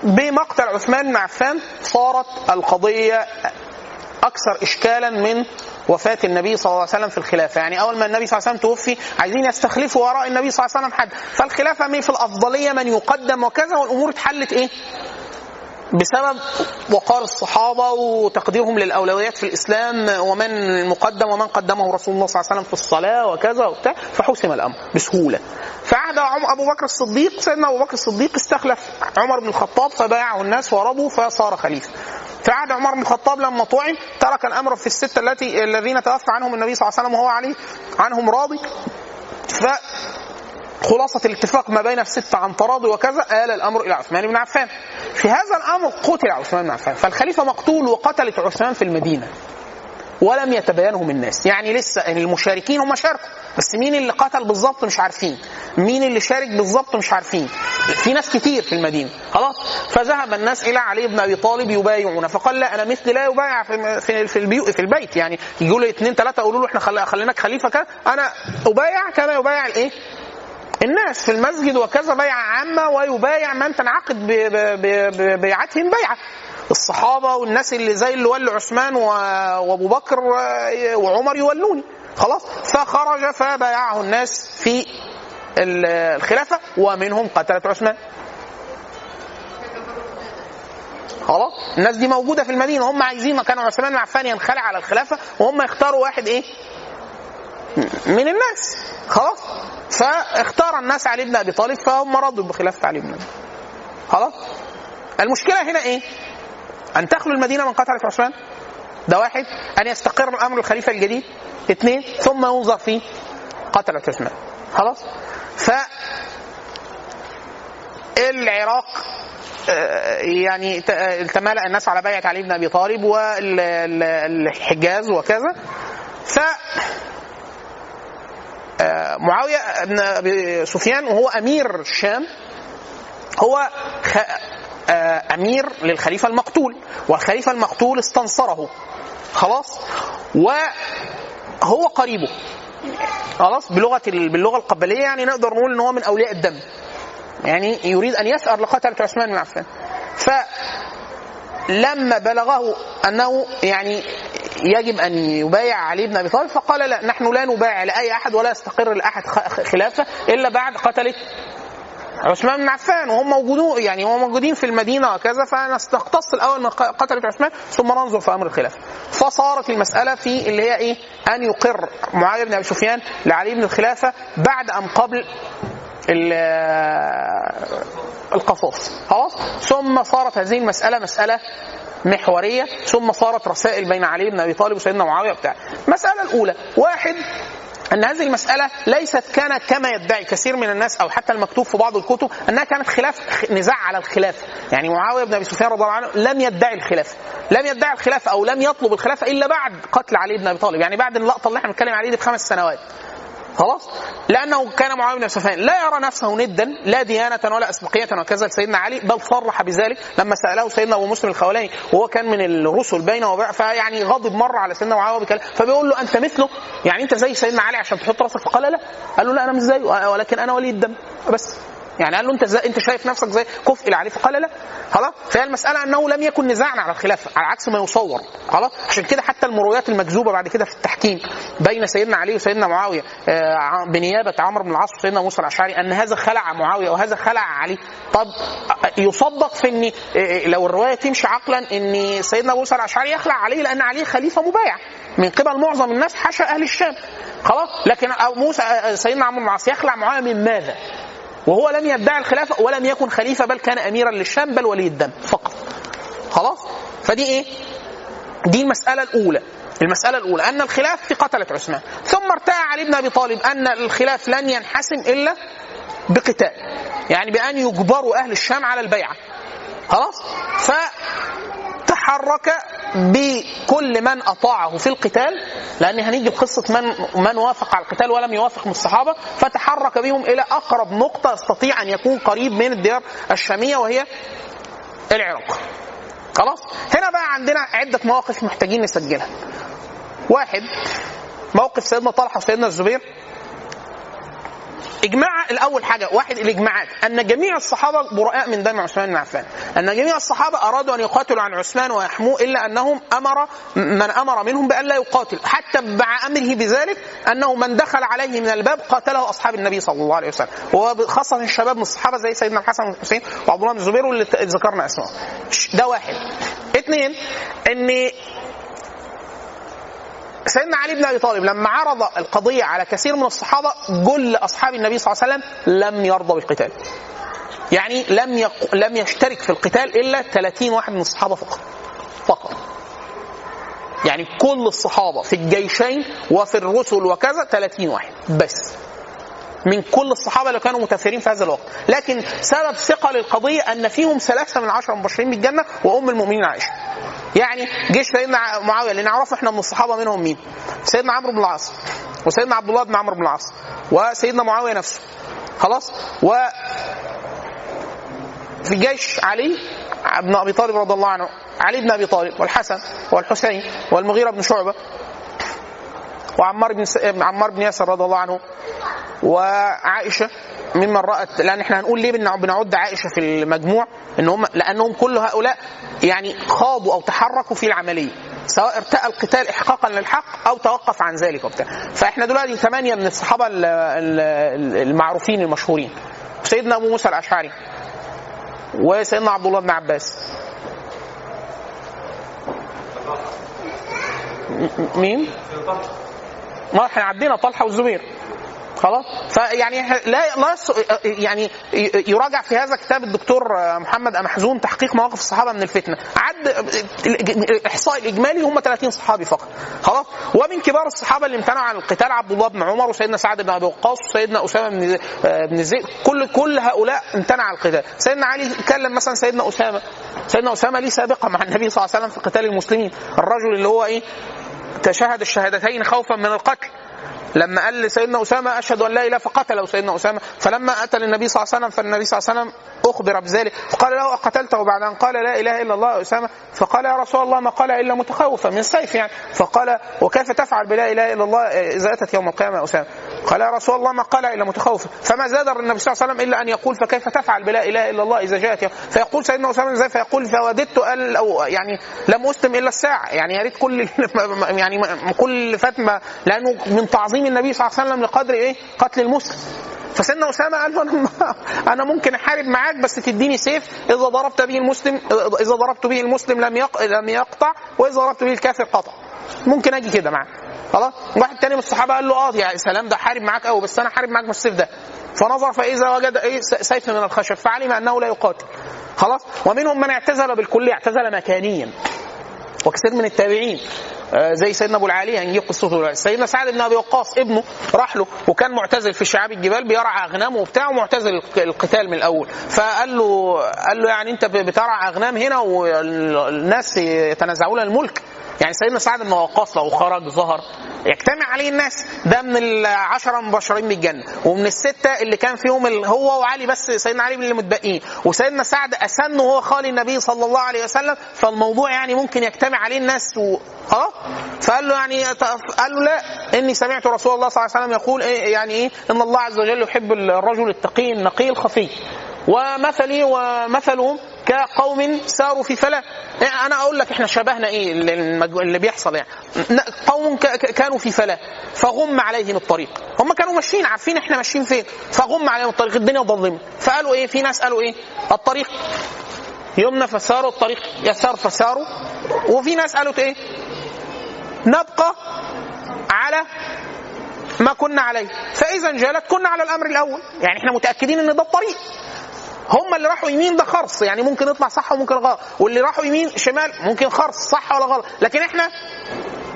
Speaker 3: بمقتل عثمان بن عفان صارت القضية أكثر إشكالا من وفاة النبي صلى الله عليه وسلم في الخلافة. يعني أول ما النبي صلى الله عليه وسلم توفي عايزين يستخلفوا وراء النبي صلى الله عليه وسلم حد. فالخلافة من في الأفضلية من يقدم وكذا والأمور اتحلت إيه؟ بسبب وقار الصحابة وتقديرهم للأولويات في الإسلام ومن المقدم ومن قدمه رسول الله صلى الله عليه وسلم في الصلاة وكذا وبتاع فحسم الأمر بسهولة. فعهد عم- أبو بكر الصديق سيدنا أبو بكر الصديق استخلف عمر بن الخطاب فبايعه الناس ورضوا فصار خليفة. في عهد عمر بن الخطاب لما طعن ترك الأمر في الستة التي الذين توفى عنهم النبي صلى الله عليه وسلم وهو عليه عنهم راضي. ف خلاصة الاتفاق ما بين الستة عن تراضي وكذا آل الأمر إلى عثمان بن عفان. في هذا الأمر قتل عثمان بن عفان فالخليفة مقتول وقتلت عثمان في المدينة ولم يتبينهم الناس يعني لسه المشاركين هم شاركوا بس مين اللي قتل بالظبط مش عارفين. مين اللي شارك بالظبط مش عارفين. في ناس كتير في المدينة. خلاص؟ فذهب الناس إلى علي بن أبي طالب يبايعون فقال لا أنا مثلي لا يبايع في في في, في البيت. يعني يقولوا اثنين ثلاثة يقولوا له إحنا خل- خليناك خليفة كذا أنا ابايع كما يبايع الإيه؟ الناس في المسجد وكذا بيعة عامة ويبايع من تنعقد ببيعتهم بيعة. الصحابة والناس اللي زي اللي ولوا عثمان و- وابو بكر و- وعمر يولوني. خلاص. فخرج فبايعه الناس في ال- الخلافة ومنهم قتلة عثمان. خلاص. الناس دي موجودة في المدينة. هم عايزين كانوا عثمان. بن عفان ينخلع على الخلافة. وهم يختاروا واحد إيه؟ من الناس. خلاص؟ فاختار الناس علي بن أبي طالب فهم رضوا بخلافه علي بن أبي خلاص؟ المشكلة هنا إيه؟ أن تخلو المدينة من قتلة عثمان. ده واحد. أن يستقر الأمر الخليفة الجديد. اثنين ثم ينظر في قتلة عثمان. خلاص؟ ف العراق آه، يعني آه، تمالأ الناس على بيعة علي بن أبي طالب والحجاز وكذا. ف معاوية بن أبي سفيان وهو أمير الشام هو خ... آه، أمير للخليفة المقتول والخليفة المقتول استنصره. خلاص؟ وهو قريبه. خلاص؟ بلغة ال... باللغة القبلية يعني نقدر نقول إن هو من أولياء الدم. يعني يريد أن يثأر لقتلة عثمان بن عفان. فلما بلغه أنه يعني يجب أن يبايع علي بن أبي طالب فقال لا نحن لا نبايع لأي أحد ولا يستقر لأحد خلافة إلا بعد قتله عثمان بن عفان وهم موجودون يعني هم موجودين في المدينة وكذا فنستقتص الأول من قتلة عثمان ثم ننظر في أمر الخلافة. فصارت المسألة في اللي هي إيه؟ أن يقر معاويه بن أبي سفيان لعلي بن الخلافة بعد ام قبل ال- القصاص خلاص ثم صارت هذه المسألة مسألة محورية ثم صارت رسائل بين علي بن أبي طالب وسيدنا معاوية وبتاع. المساله الأولى واحد أن هذه المسألة ليست كان كما يدعي كثير من الناس أو حتى المكتوب في بعض الكتب أنها كانت خلاف نزاع على الخلافه يعني معاوية بن أبي سفيان رضي الله عنه لم يدعي الخلافه لم يدعي الخلافه أو لم يطلب الخلافه إلا بعد قتل علي بن أبي طالب. يعني بعد اللقطة اللي إحنا بنتكلم عليه دي بخمس سنوات. خلاص؟ لأنه كان معاوية بن سفيان لا يرى نفسه ندا لا ديانة ولا أسبقية. وكذا لسيدنا علي بل صرح بذلك لما سأله سيدنا أبو مسلم الخولاني وهو كان من الرسل بينه وبين فيعني غضب مرة على سيدنا معاوية بكلام. فبيقول له أنت مثله؟ يعني أنت زي سيدنا علي عشان تحط راسك فقال لا. قال له لا أنا مش زيه ولكن أنا ولي الدم. بس. يعني قال له انت انت شايف نفسك زي كفء لعلي فقال لا. خلاص. فهي المسألة أنه لم يكن نزاعا على الخلافه على عكس ما يصور. خلاص. عشان كده حتى المرويات المكذوبة بعد كده في التحكيم بين سيدنا علي وسيدنا معاوية آه، بنيابه عمرو بن العاص وسيدنا موسى الأشعري أن هذا خلع معاوية وهذا خلع علي. طب آه، يصدق في ان آه، لو الرواية تمشي عقلا ان سيدنا موسى الأشعري يخلع علي لأن علي خليفة مبايع. من قبل معظم الناس حاشا أهل الشام. خلاص. لكن موسى سيدنا عمرو بن العاص يخلع معاوية من ماذا؟ وهو لم يدعي الخلافه ولم يكن خليفة بل كان أميرا للشام بل ولي الدم فقط. خلاص؟ فدي إيه؟ دي المسألة الأولى. المسألة الأولى أن الخلاف في قتلة عثمان. ثم ارتأى علي بن أبي طالب أن الخلاف لن ينحسم إلا بقتال يعني بأن يجبروا أهل الشام على البيعة. خلاص؟ فتحرك بكل من أطاعه في القتال لأن هنيجي بقصة من من وافق على القتال ولم يوافق من الصحابة فتحرك بهم إلى أقرب نقطة يستطيع أن يكون قريب من الديار الشامية وهي العراق. خلاص؟ هنا بقى عندنا عدة مواقف محتاجين نسجلها. واحد موقف سيدنا طلحة وسيدنا الزبير. إجماع الأول حاجة واحد الإجماعات. أن جميع الصحابة براء من دم عثمان بن عفان. أن جميع الصحابة أرادوا أن يقاتلوا عن عثمان ويحموه إلا أنهم أمر من أمر منهم بأن لا يقاتل. حتى مع أمره بذلك أنه من دخل عليه من الباب قاتله أصحاب النبي صلى الله عليه وسلم. وخاصه الشباب من الصحابة زي سيدنا الحسن والحسين وعبد الله بن الزبير واللي ذكرنا اسمائهم ده واحد. اثنين إن سيدنا علي بن أبي طالب لما عرض القضية على كثير من الصحابة جل اصحاب النبي صلى الله عليه وسلم لم يرضى بالقتال. يعني لم يق... لم يشترك في القتال إلا 30 واحد من الصحابة فقط. فقط. يعني كل الصحابة في الجيشين وفي الرسل وكذا 30 واحد بس. من كل الصحابة اللي كانوا متاثرين في هذا الوقت، لكن سبب ثقل القضية أن فيهم ثلاثة من عشرة مبشرين بالجنة وأم المؤمنين عائشة. يعني جيش سيدنا معاوية اللي نعرفه إحنا من الصحابة منهم مين؟ سيدنا عمرو بن العاص وسيدنا عبد الله بن عمرو بن العاص وسيدنا معاوية نفسه خلاص و في جيش علي بن أبي طالب رضي الله عنه علي بن أبي طالب والحسن والحسين والمغيرة بن شعبة وعمار بن س... عمار بن ياسر رضي الله عنه وعائشة ممن رأت لأن إحنا هنقول ليه بنع- بنعد عائشة في المجموع؟ إن هم لأنهم كل هؤلاء يعني خاضوا أو تحركوا في العملية سواء ارتأى القتال إحقاقا للحق أو توقف عن ذلك وبتاع. فإحنا دلوقتي ثمانية من الصحابة ال- ال- المعروفين المشهورين سيدنا أبو موسى الأشعري وسيدنا عبد الله بن عباس. مين؟ ما إحنا عدينا طلحة والزبير خلاص؟ فيعني لا لا يعني يراجع في هذا كتاب الدكتور محمد محزون تحقيق مواقف الصحابة من الفتنة. عد الاحصاء الإجمالي هم 30 صحابي فقط. خلاص؟ ومن كبار الصحابة اللي امتنعوا عن القتال عبد الله بن عمر وسيدنا سعد بن أبي وقاص وسيدنا أسامة بن بن زيد. كل كل هؤلاء امتنع عن القتال. سيدنا علي كلم مثلا سيدنا أسامة. سيدنا أسامة ليه سابقه مع النبي صلى الله عليه وسلم في قتال المسلمين؟ الرجل اللي هو إيه؟ تشهد الشهادتين خوفا من القتل. لما قال لسيدنا أسامة أشهد أن لا إله فقتله سيدنا أسامة. فلما أتى النبي صلى الله عليه وسلم فالنبي صلى الله عليه وسلم أخبر بذلك. فقال له أقتلته بعد أن قال لا إله إلا الله أسامة؟ فقال يا رسول الله ما قال إلا متخوفا من السيف يعني. فقال وكيف تفعل بلا إله إلا الله إذا أتت يوم القيامة يا أسامة؟ قال يا رسول الله ما قال إلا متخوفا. فما زاد النبي صلى الله عليه وسلم إلا أن يقول فكيف تفعل بلا إله إلا الله إذا جاءت يوم؟ فيقول سيدنا أسامة إزاي فيقول فوددت ال أو يعني لم أسلم إلا الساعة. يعني يا ريت كل يعني كل فتمة لأنه من تعظيم النبي صلى الله عليه وسلم لقدر إيه؟ قتل المسلم. فسيدنا أسامة قال له أنا أنا ممكن أحارب معاك بس تديني سيف. إذا ضربت به المسلم إذا ضربت به المسلم لم. لم يقطع وإذا ضربت به الكافر قطع. ممكن أجي كده معاه خلاص؟ واحد تاني من الصحابة قال له آه يا سلام ده حارب معاك قوي بس أنا حارب معاك بالسيف ده. فنظر فإذا وجد إيه سيف من الخشب فعلم أنه لا يقاتل. خلاص؟ ومنهم من اعتزل بالكليه اعتزل مكانيا وكثير من التابعين. زي سيدنا أبو العاليه هنجي قصته سيدنا سعد بن أبي وقاص ابنه راح له وكان معتزل في شعاب الجبال بيرعى أغنامه وبتاع ومعتزل القتال من الأول. فقال له قال له يعني أنت بترعى أغنام هنا والناس يتنازعون الملك. يعني سيدنا سعد بن وقاص لو خرج ظهر يجتمع عليه الناس. ده من العشرة المبشرين بالجنة. ومن الستة اللي كان فيهم هو وعلي بس سيدنا علي اللي متبقين وسيدنا سعد أسن وهو خالي النبي صلى الله عليه وسلم. فالموضوع يعني ممكن يجتمع عليه الناس و... خلاص فقال له يعني قال له لا إني سمعت رسول الله صلى الله عليه وسلم يقول إيه يعني إيه؟ إن الله عز وجل يحب الرجل التقي النقي الخفي. ومثلي ومثلهم كقوم ساروا في فلاة. يعني أنا أقول لك إحنا شبهنا إيه اللي, بيحصل يعني. قوم كانوا في فلاة. فغم عليهم الطريق. هم كانوا ماشيين عارفين إحنا ماشيين فين. فغم عليهم الطريق. الدنيا ظلمت فقالوا إيه؟ في ناس قالوا إيه؟ الطريق يمنى فساروا الطريق يسار فساروا. وفي ناس قالوا إيه؟ نبقى على ما كنا عليه. فإذا انجلت كنا على الأمر الأول. يعني إحنا متأكدين إن ده الطريق. هم اللي راحوا يمين ده خرص يعني ممكن يطلع صح وممكن غلط. واللي راحوا يمين شمال ممكن خرص صح ولا غلط. لكن إحنا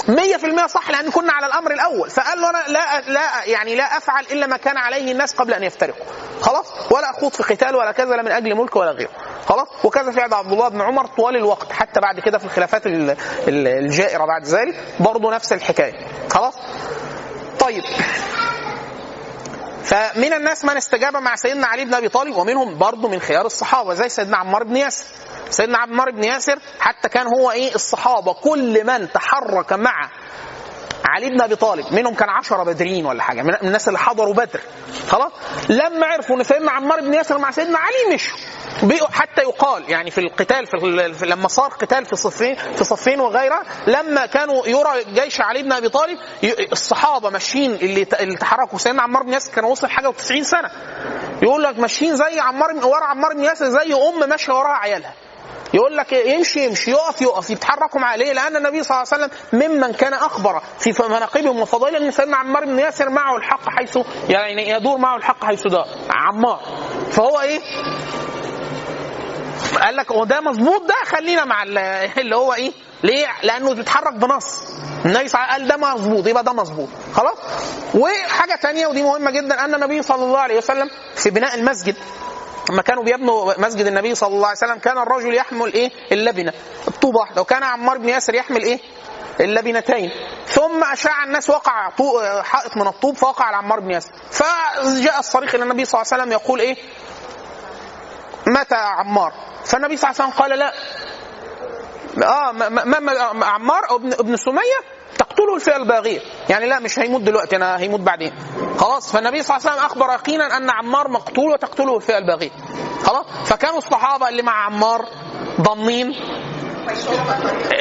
Speaker 3: 100% صح لأن كنا على الأمر الأول. فقال له أنا لا لا يعني لا أفعل إلا ما كان عليه الناس قبل أن يفترقوا. خلاص؟ ولا أخوض في قتال ولا كذا لا من أجل ملك ولا غيره. خلاص؟ وكذا فعل عبد الله بن عمر طوال الوقت. حتى بعد كده في الخلافات ال- ال- الجائرة بعد ذلك برضه نفس الحكاية. خلاص؟ طيب. فمن الناس من استجاب مع سيدنا علي بن أبي طالب ومنهم برضه من خيار الصحابة زي سيدنا عمار بن ياسر. سيدنا عمار بن ياسر حتى كان هو إيه؟ الصحابة. كل من تحرك مع علي بن أبي طالب منهم كان عشرة بدريين ولا حاجة من الناس اللي حضروا بدر خلاص؟ لما عرفوا إن سيدنا عمار بن ياسر مع سيدنا علي مشوا. حتى يقال يعني في القتال في لما صار قتال في صفين في صفين وغيرها لما كانوا يرى جيش علي بن أبي طالب الصحابة ماشيين اللي تحركوا سيدنا عمار بن ياسر كان وصل حاجة و90 سنة. يقول لك ماشيين زي عمار ورا عمار بن ياسر زي ام ماشية وراها عيالها. يقول لك يمشي يمشي يقف يقف يتحركوا مع ليه؟ لأن النبي صلى الله عليه وسلم ممن كان أخبر في مناقبهم وفضائلهم ان سيدنا عمار بن ياسر معه الحق حيث يعني يدور معه الحق حيث دار عمار فهو إيه؟ قال لك وده مظبوط ده خلينا مع ال- اللي هو إيه؟ ليه؟ لأنه بيتحرك بنص النبي صلى الله عليه وسلم قال ده مظبوط يبقى ده مظبوط خلاص؟ وحاجة تانية ودي مهمة جدا أن النبي صلى الله عليه وسلم في بناء المسجد لما كانوا بيبنوا مسجد النبي صلى الله عليه وسلم كان الرجل يحمل إيه؟ اللبنة الطوبة واحدة وكان عمار بن ياسر يحمل إيه؟ اللبنتين ثم أشاع الناس وقع حائط من الطوب فوقع على عمار بن ياسر فجاء الصريخ إلى النبي صلى الله عليه وسلم يقول إيه؟ مات عمار فالنبي صلى الله عليه وسلم قال لا آه ما ما ما عمار ابن ابن سمية تقتله الفئه الباغيه يعني لا مش هيموت دلوقتي أنا هيموت بعدين. خلاص فالنبي صلى الله عليه وسلم أخبر يقينا أن عمار مقتول وتقتله الفئه الباغيه خلاص؟ فكانوا الصحابة اللي مع عمار ضامنين.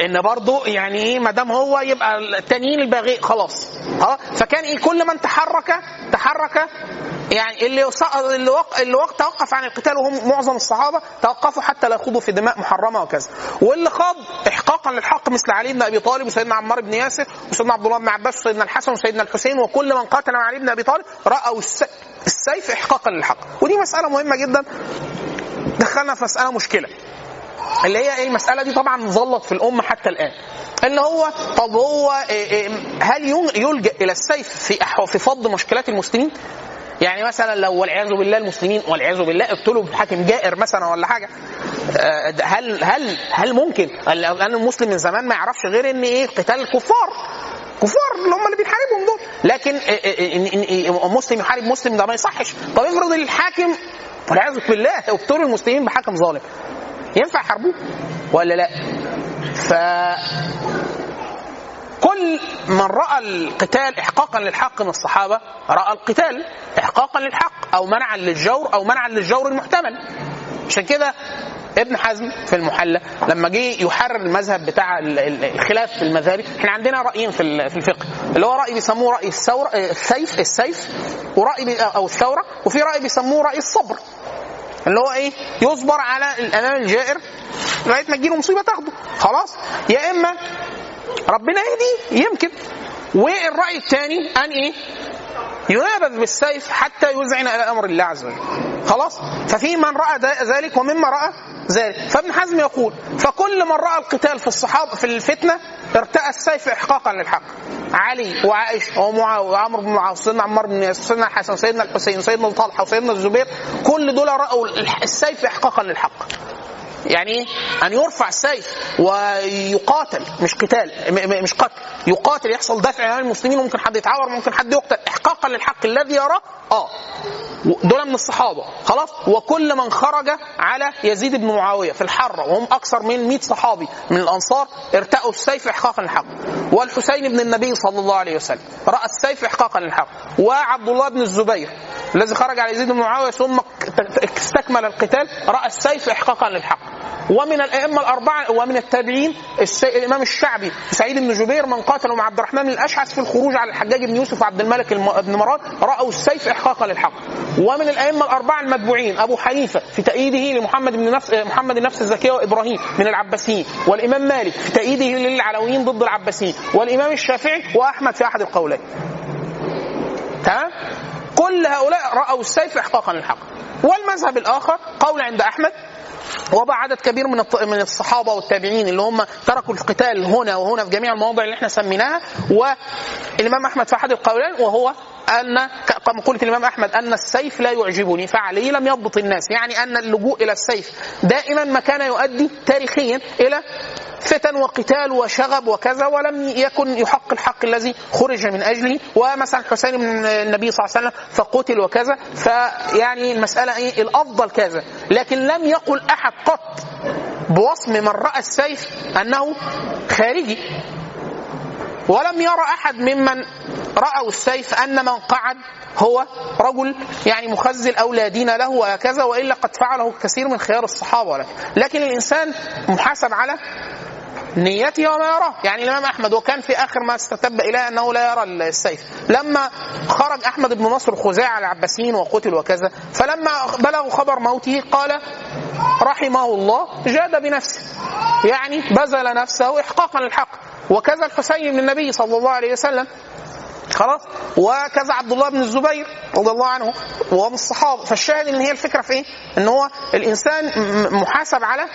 Speaker 3: إن برضه يعني إيه ما دام هو يبقى التانيين الباغي خلاص. خلاص فكان إيه؟ كل من تحرك تحرك يعني اللي اللي وق... اللي وق... توقف عن القتال وهم معظم الصحابة توقفوا حتى لا يخوضوا في دماء محرمة وكذا. واللي خاض احقاقا للحق مثل علي بن أبي طالب وسيدنا عمار بن ياسر وسيدنا عبد الله بن عباس وسيدنا الحسن وسيدنا الحسين وكل من قاتل مع علي بن أبي طالب رأوا الس... السيف احقاقا للحق. ودي مسألة مهمة جدا. دخلنا في مسألة مشكلة. اللي هي إيه المسألة دي طبعا ظلت في الأمة حتى الآن. اللي هو طب هو إيه إيه هل يلجأ إلى السيف في في فض مشكلات المسلمين؟ يعني مثلا لو والعياذ بالله المسلمين والعياذ بالله ابتلوا بحاكم جائر مثلا ولا حاجة آه، هل هل هل ممكن؟ لأن المسلم من زمان ما يعرفش غير إن إيه قتال الكفار كفار اللي هم اللي بيحاربهم دول. لكن إيه مسلم يحارب مسلم ده ما يصحش. طب افرض الحاكم والعياذ بالله ابتلوا المسلمين بحاكم ظالم. ينفع يحاربوه ولا لا؟ ف كل من رأى القتال احقاقا للحق من الصحابة رأى القتال احقاقا للحق أو منعا للجور أو منعا للجور المحتمل. عشان كده ابن حزم في المحلى لما جه يحرر المذهب بتاع ال- ال- الخلاف في المذاهب إحنا عندنا رأيين في ال- في الفقه اللي هو رأي بيسموه رأي الثورة السيف السيف ورأي أو الثورة وفي رأي بيسموه رأي الصبر. اللي هو إيه؟ يصبر على الامام الجائر لغاية ما تجيله مصيبة تاخده. خلاص؟ يا إما ربنا يهدي يمكن. والرأي الثاني أن إيه؟ ينابذ بالسيف حتى يذعن إلى أمر الله عز وجل. خلاص؟ ففي من رأى ذلك ومما رأى ذلك. فابن حزم يقول فكل من رأى القتال في الصحابه في الفتنة ارتأى السيف احقاقا للحق. علي وعائشة ومعاويه وعمرو بن العاص سيدنا عمار بن ياسر سيدنا الحسن سيدنا الحسين سيدنا طلحه وسيدنا الزبير كل دول رأوا السيف احقاقا للحق. يعني إيه؟ أن يرفع السيف ويقاتل مش قتال مش قتل يقاتل يحصل دفع عن المسلمين وممكن حد يتعور ممكن حد يقتل احقاقا للحق الذي يراه آه. دول من الصحابة خلاص؟ وكل من خرج على يزيد بن معاوية في الحرة وهم أكثر من 100 صحابي من الأنصار ارتأوا السيف احقاقا للحق. والحسين بن النبي صلى الله عليه وسلم رأى السيف احقاقا للحق. وعبد الله بن الزبير الذي خرج على يزيد بن معاوية ثم استكمل القتال رأى السيف احقاقا للحق. ومن الأئمة الأربعة ومن التابعين. الإمام الشعبي سعيد بن جبير من قاتلوا مع عبد الرحمن الأشعث في الخروج على الحجاج بن يوسف وعبد الملك الم... بن مروان رأوا السيف احقاقا للحق. ومن الأئمة الأربعة المتبوعين أبو حنيفة في تأييده لمحمد بن نفس محمد النفس الزكية وإبراهيم من العباسيين والإمام مالك في تأييده للعلويين ضد العباسيين والإمام الشافعي وأحمد في أحد القولين. تمام كل هؤلاء رأوا السيف احقاقا للحق. والمذهب الآخر قول عند أحمد وضع عدد كبير من من الصحابة والتابعين اللي هم تركوا القتال هنا وهنا في جميع المواضع اللي إحنا سميناها والإمام أحمد في احد القولين وهو أن كما قلت الإمام أحمد أن السيف لا يعجبني فعليه لم يضبط الناس يعني أن اللجوء إلى السيف دائما ما كان يؤدي تاريخيا إلى فتن وقتال وشغب وكذا ولم يكن يحق الحق الذي خرج من أجله. ومثلا حسين بن النبي صلى الله عليه وسلم فقتل وكذا. فيعني المسألة إيه؟ الأفضل كذا. لكن لم يقل أحد قط بوصم من رأى السيف أنه خارجي. ولم يرى أحد ممن رأوا السيف أن من قعد هو رجل يعني مخزل أو لا دين له وهكذا وإلا قد فعله كثير من خيار الصحابة. ولكن لكن الإنسان محاسب على نيته وما يراه. يعني الإمام أحمد وكان في آخر ما استتب إليه أنه لا يرى السيف. لما خرج أحمد بن نصر الخزاعي على العباسيين وقتل وكذا فلما بلغوا خبر موته قال رحمه الله جاد بنفسه. يعني بذل نفسه احقاقا للحق. وكذا الحسين بن النبي صلى الله عليه وسلم خلاص؟ وكذا عبد الله بن الزبير رضي الله عنه وهو من الصحابة. فالشاهد إن هي الفكرة في إيه؟ إن هو الإنسان محاسب على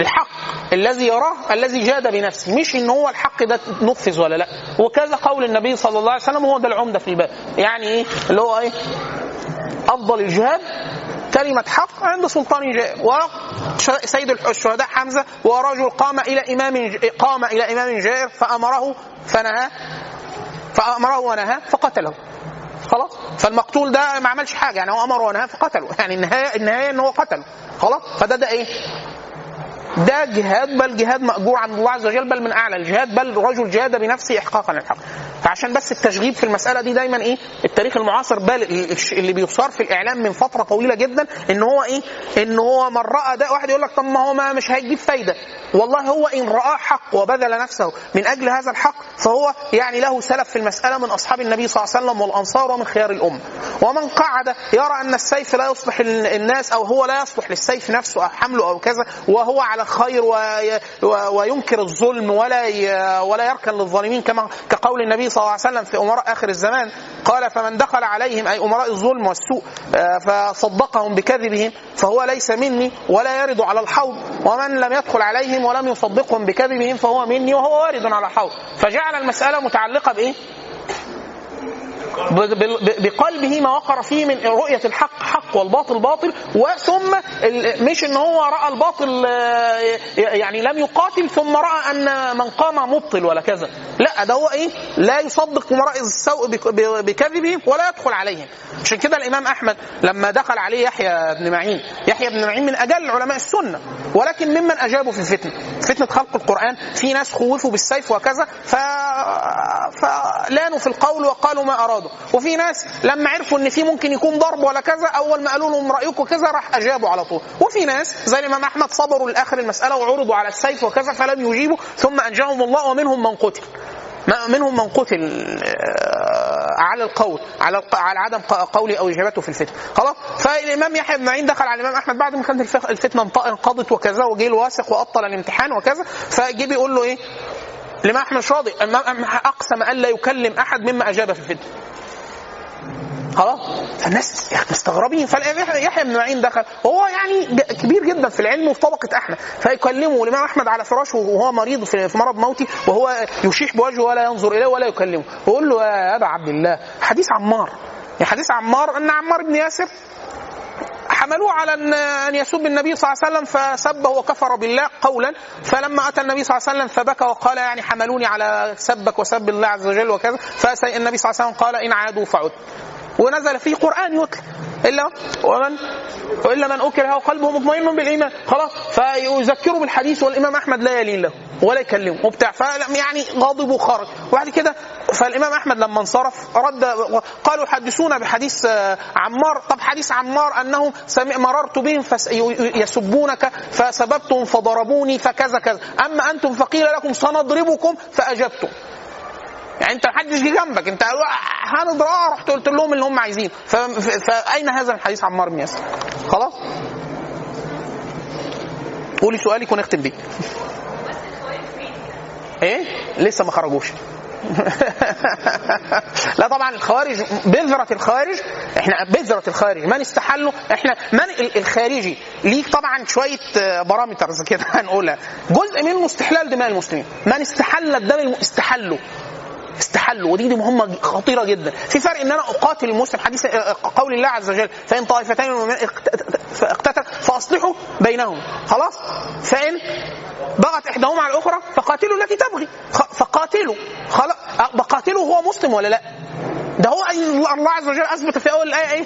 Speaker 3: الحق الذي يراه الذي جاد بنفسه. مش إن هو الحق ده نفذ ولا لأ. وكذا قول النبي صلى الله عليه وسلم هو ده العمدة في الباب. يعني إيه؟ اللي هو إيه؟ أفضل الجهاد كلمة حق عند سلطان جائر وسيد الشهداء حمزة ورجل قام إلى إمام قام إلى إمام جائر فأمره فنهى فأمره ونهى فقتله. خلاص؟ فالمقتول ده ما عملش حاجة يعني هو أمره ونهى فقتله. يعني النهاية النهاية إن هو قتله. خلاص؟ فده ده إيه؟ ده جهاد بل جهاد مأجور عند الله عز وجل بل من أعلى الجهاد بل رجل جهاد بنفسه إحقاقا للحق فعشان بس التشغيب في المسألة دي دايما إيه؟ التاريخ المعاصر بل اللي بيصار في الإعلام من فترة طويلة جدا إن هو إيه؟ إن هو من رأى ده واحد يقول لك طب ما هو ما مش هيجيب فايدة. والله هو إن رآه حق وبذل نفسه من أجل هذا الحق فهو يعني له سلف في المسألة من أصحاب النبي صلى الله عليه وسلم والأنصار ومن خيار الأمة. ومن قعد يرى أن السيف لا يصلح الناس أو هو لا يصلح للسيف نفسه أو حمله أو كذا وهو على خير وي وينكر الظلم ولا ولا يركن للظالمين كما كقول النبي صلى الله عليه وسلم في أمراء آخر الزمان. قال فمن دخل عليهم أي أمراء الظلم والسوء فصدقهم بكذبهم فهو ليس مني ولا يرد على الحوض. ومن لم يدخل عليهم ولم يصدقهم بكذبهم فهو مني وهو وارد على الحوض. فجعل المسألة متعلقة بإيه؟ بقلبه ما وقر فيه من رؤية الحق حق والباطل باطل وثم مش إن هو رأى الباطل آه، يعني لم يقاتل ثم رأى أن من قام مبطل ولا كذا. لا ده هو إيه؟ لا يصدق مرائز السوء بكذبهم ولا يدخل عليهم عشان كده الإمام أحمد لما دخل عليه يحيى بن معين يحيى بن معين من أجل علماء السنة ولكن ممن أجابوا في الفتنه فتنة خلق القرآن في ناس خوفوا بالسيف وكذا ف... فلانوا في القول وقالوا ما أرادوا. وفي ناس لما عرفوا إن في ممكن يكون ضرب ولا كذا أول ما قالوا لهم رأيكم كذا راح أجابوا على طول. وفي ناس زي الإمام أحمد صبروا لآخر المسألة وعرضوا على السيف وكذا فلم يجيبوا ثم أنجاهم الله ومنهم من قتل. منهم من قتل آه، على القول على على عدم قوله أو إجابته في الفتنة. خلاص؟ فالإمام يحيى بن معين دخل على الإمام أحمد بعد ما كانت الف- الفتنة انقضت وكذا وجه الواثق وأبطل الامتحان وكذا. فجه بيقول له إيه؟ الإمام أحمد مش راضي أقسم الا يكلم أحد مما أجاب في الفتنة. خلاص. فالناس مستغربين. فيحيى بن معين دخل. وهو يعني كبير جدا في العلم وفي طبقة أحمد. فيكلمه الإمام أحمد على فراشه وهو مريض في مرض موتي وهو يشيح بوجهه ولا ينظر إليه ولا يكلمه. ويقول له يا أبا عبد الله حديث عمار. يعني حديث عمار أن عمار بن ياسر حملوه على ان يسب النبي صلى الله عليه وسلم فسبه وكفر بالله قولا. فلما أتى النبي صلى الله عليه وسلم فبكى وقال يعني حملوني على سبك وسب الله عز وجل وكذا. فالنبي صلى الله عليه وسلم قال إن عادوا فعد. ونزل فيه قرآن يتلى إلا ومن وإلا من أكره وقلبه مطمئن بالإيمان. خلاص. فيذكره بالحديث والإمام أحمد لا يلين له ولا يكلمه. وبتاع. يعني غاضب وخرج. وبعد كده فالإمام أحمد لما انصرف رد قالوا حدثونا بحديث آه، عمار. طب حديث عمار أنه سمع مررت بهم يسبونك فسببتهم فضربوني فكذا كذا. أما أنتم فقيل لكم سنضربكم فأجبتم. يعني انت محدش جه جنبك انت هنضرب آه رحت قلت لهم اللي هم عايزينه فأين هذا الحديث عمار بن ياسر؟ خلاص؟ قولي سؤالك ونختم بيه. إيه؟ لسه ما خرجوش. لا طبعا الخوارج بذرة الخوارج إحنا بذرة الخوارج من استحلوا؟ إحنا من ال- الخارجي. ليه طبعا شوية آه، بارامترز كده هنقولها. جزء منه استحلال دماء المسلمين. من استحل الدم الم- استحلوا. ودي دي مهمة خطيرة جدا. في فرق إن أنا أقاتل المسلم حديث آه، قول الله عز وجل فإن طائفتين من المؤمنين اقت- فاقتتل فأصلحوا بينهم. خلاص؟ فإن بغت إحداهما على الأخرى فقاتلوا التي تبغي. فقاتلوا. خلاص؟ بقاتله هو مسلم ولا لا؟ ده هو الله عز وجل أثبت في أول الآية إيه؟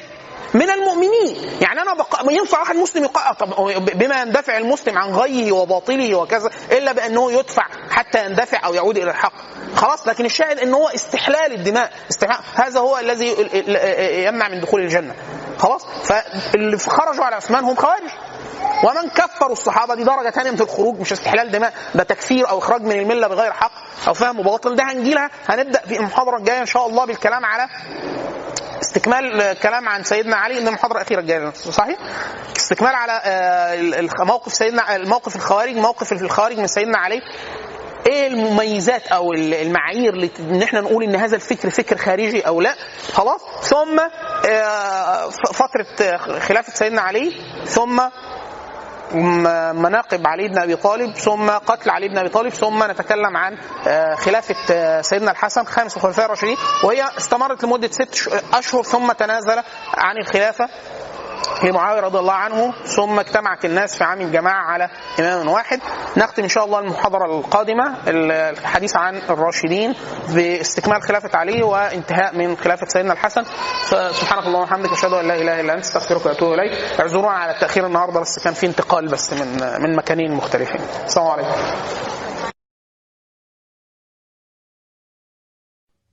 Speaker 3: من المؤمنين. يعني أنا بق... ينفع واحد مسلم يقع طب بما يندفع المسلم عن غيه وباطله وكذا إلا بأنه يدفع حتى يندفع أو يعود إلى الحق. خلاص لكن الشاهد إن هو استحلال الدماء. استحلال هذا هو الذي يمنع من دخول الجنة. خلاص؟ فاللي خرجوا على عثمان هم خوارج. ومن كفروا الصحابة دي درجة ثانية من الخروج مش استحلال دماء ده تكفير أو إخراج من الملة بغير حق أو فهم باطل ده هنجي لها هنبدأ في المحاضرة الجاية إن شاء الله بالكلام على استكمال كلام عن سيدنا علي ان المحاضره الاخيره الجايه صحيح؟ استكمال على آه، موقف سيدنا الموقف الخوارج موقف الخوارج من سيدنا علي إيه المميزات أو ال- المعايير إن إحنا نقول إن هذا الفكر فكر خارجي أو لا خلاص ثم آه، فترة خلافة سيدنا علي ثم مناقب علي بن أبي طالب ثم قتل علي بن أبي طالب ثم نتكلم عن آه، خلافة آه، سيدنا الحسن خامس الخلفاء الراشدين وهي استمرت لمدة ست أشهر ثم تنازل عن الخلافة. لمعاويه رضي الله عنه ثم اجتمعت الناس في عام الجماعة على إمام واحد. نختم إن شاء الله المحاضرة القادمة الحديث عن الراشدين باستكمال خلافة علي وانتهاء من خلافة سيدنا الحسن. فسبحانك اللهم وبحمدك أشهد أن لا إله إلا أنت أستغفرك وأتوب إليك. اعذرونا على التأخير النهارده بس كان في انتقال بس من من مكانين مختلفين. السلام عليكم.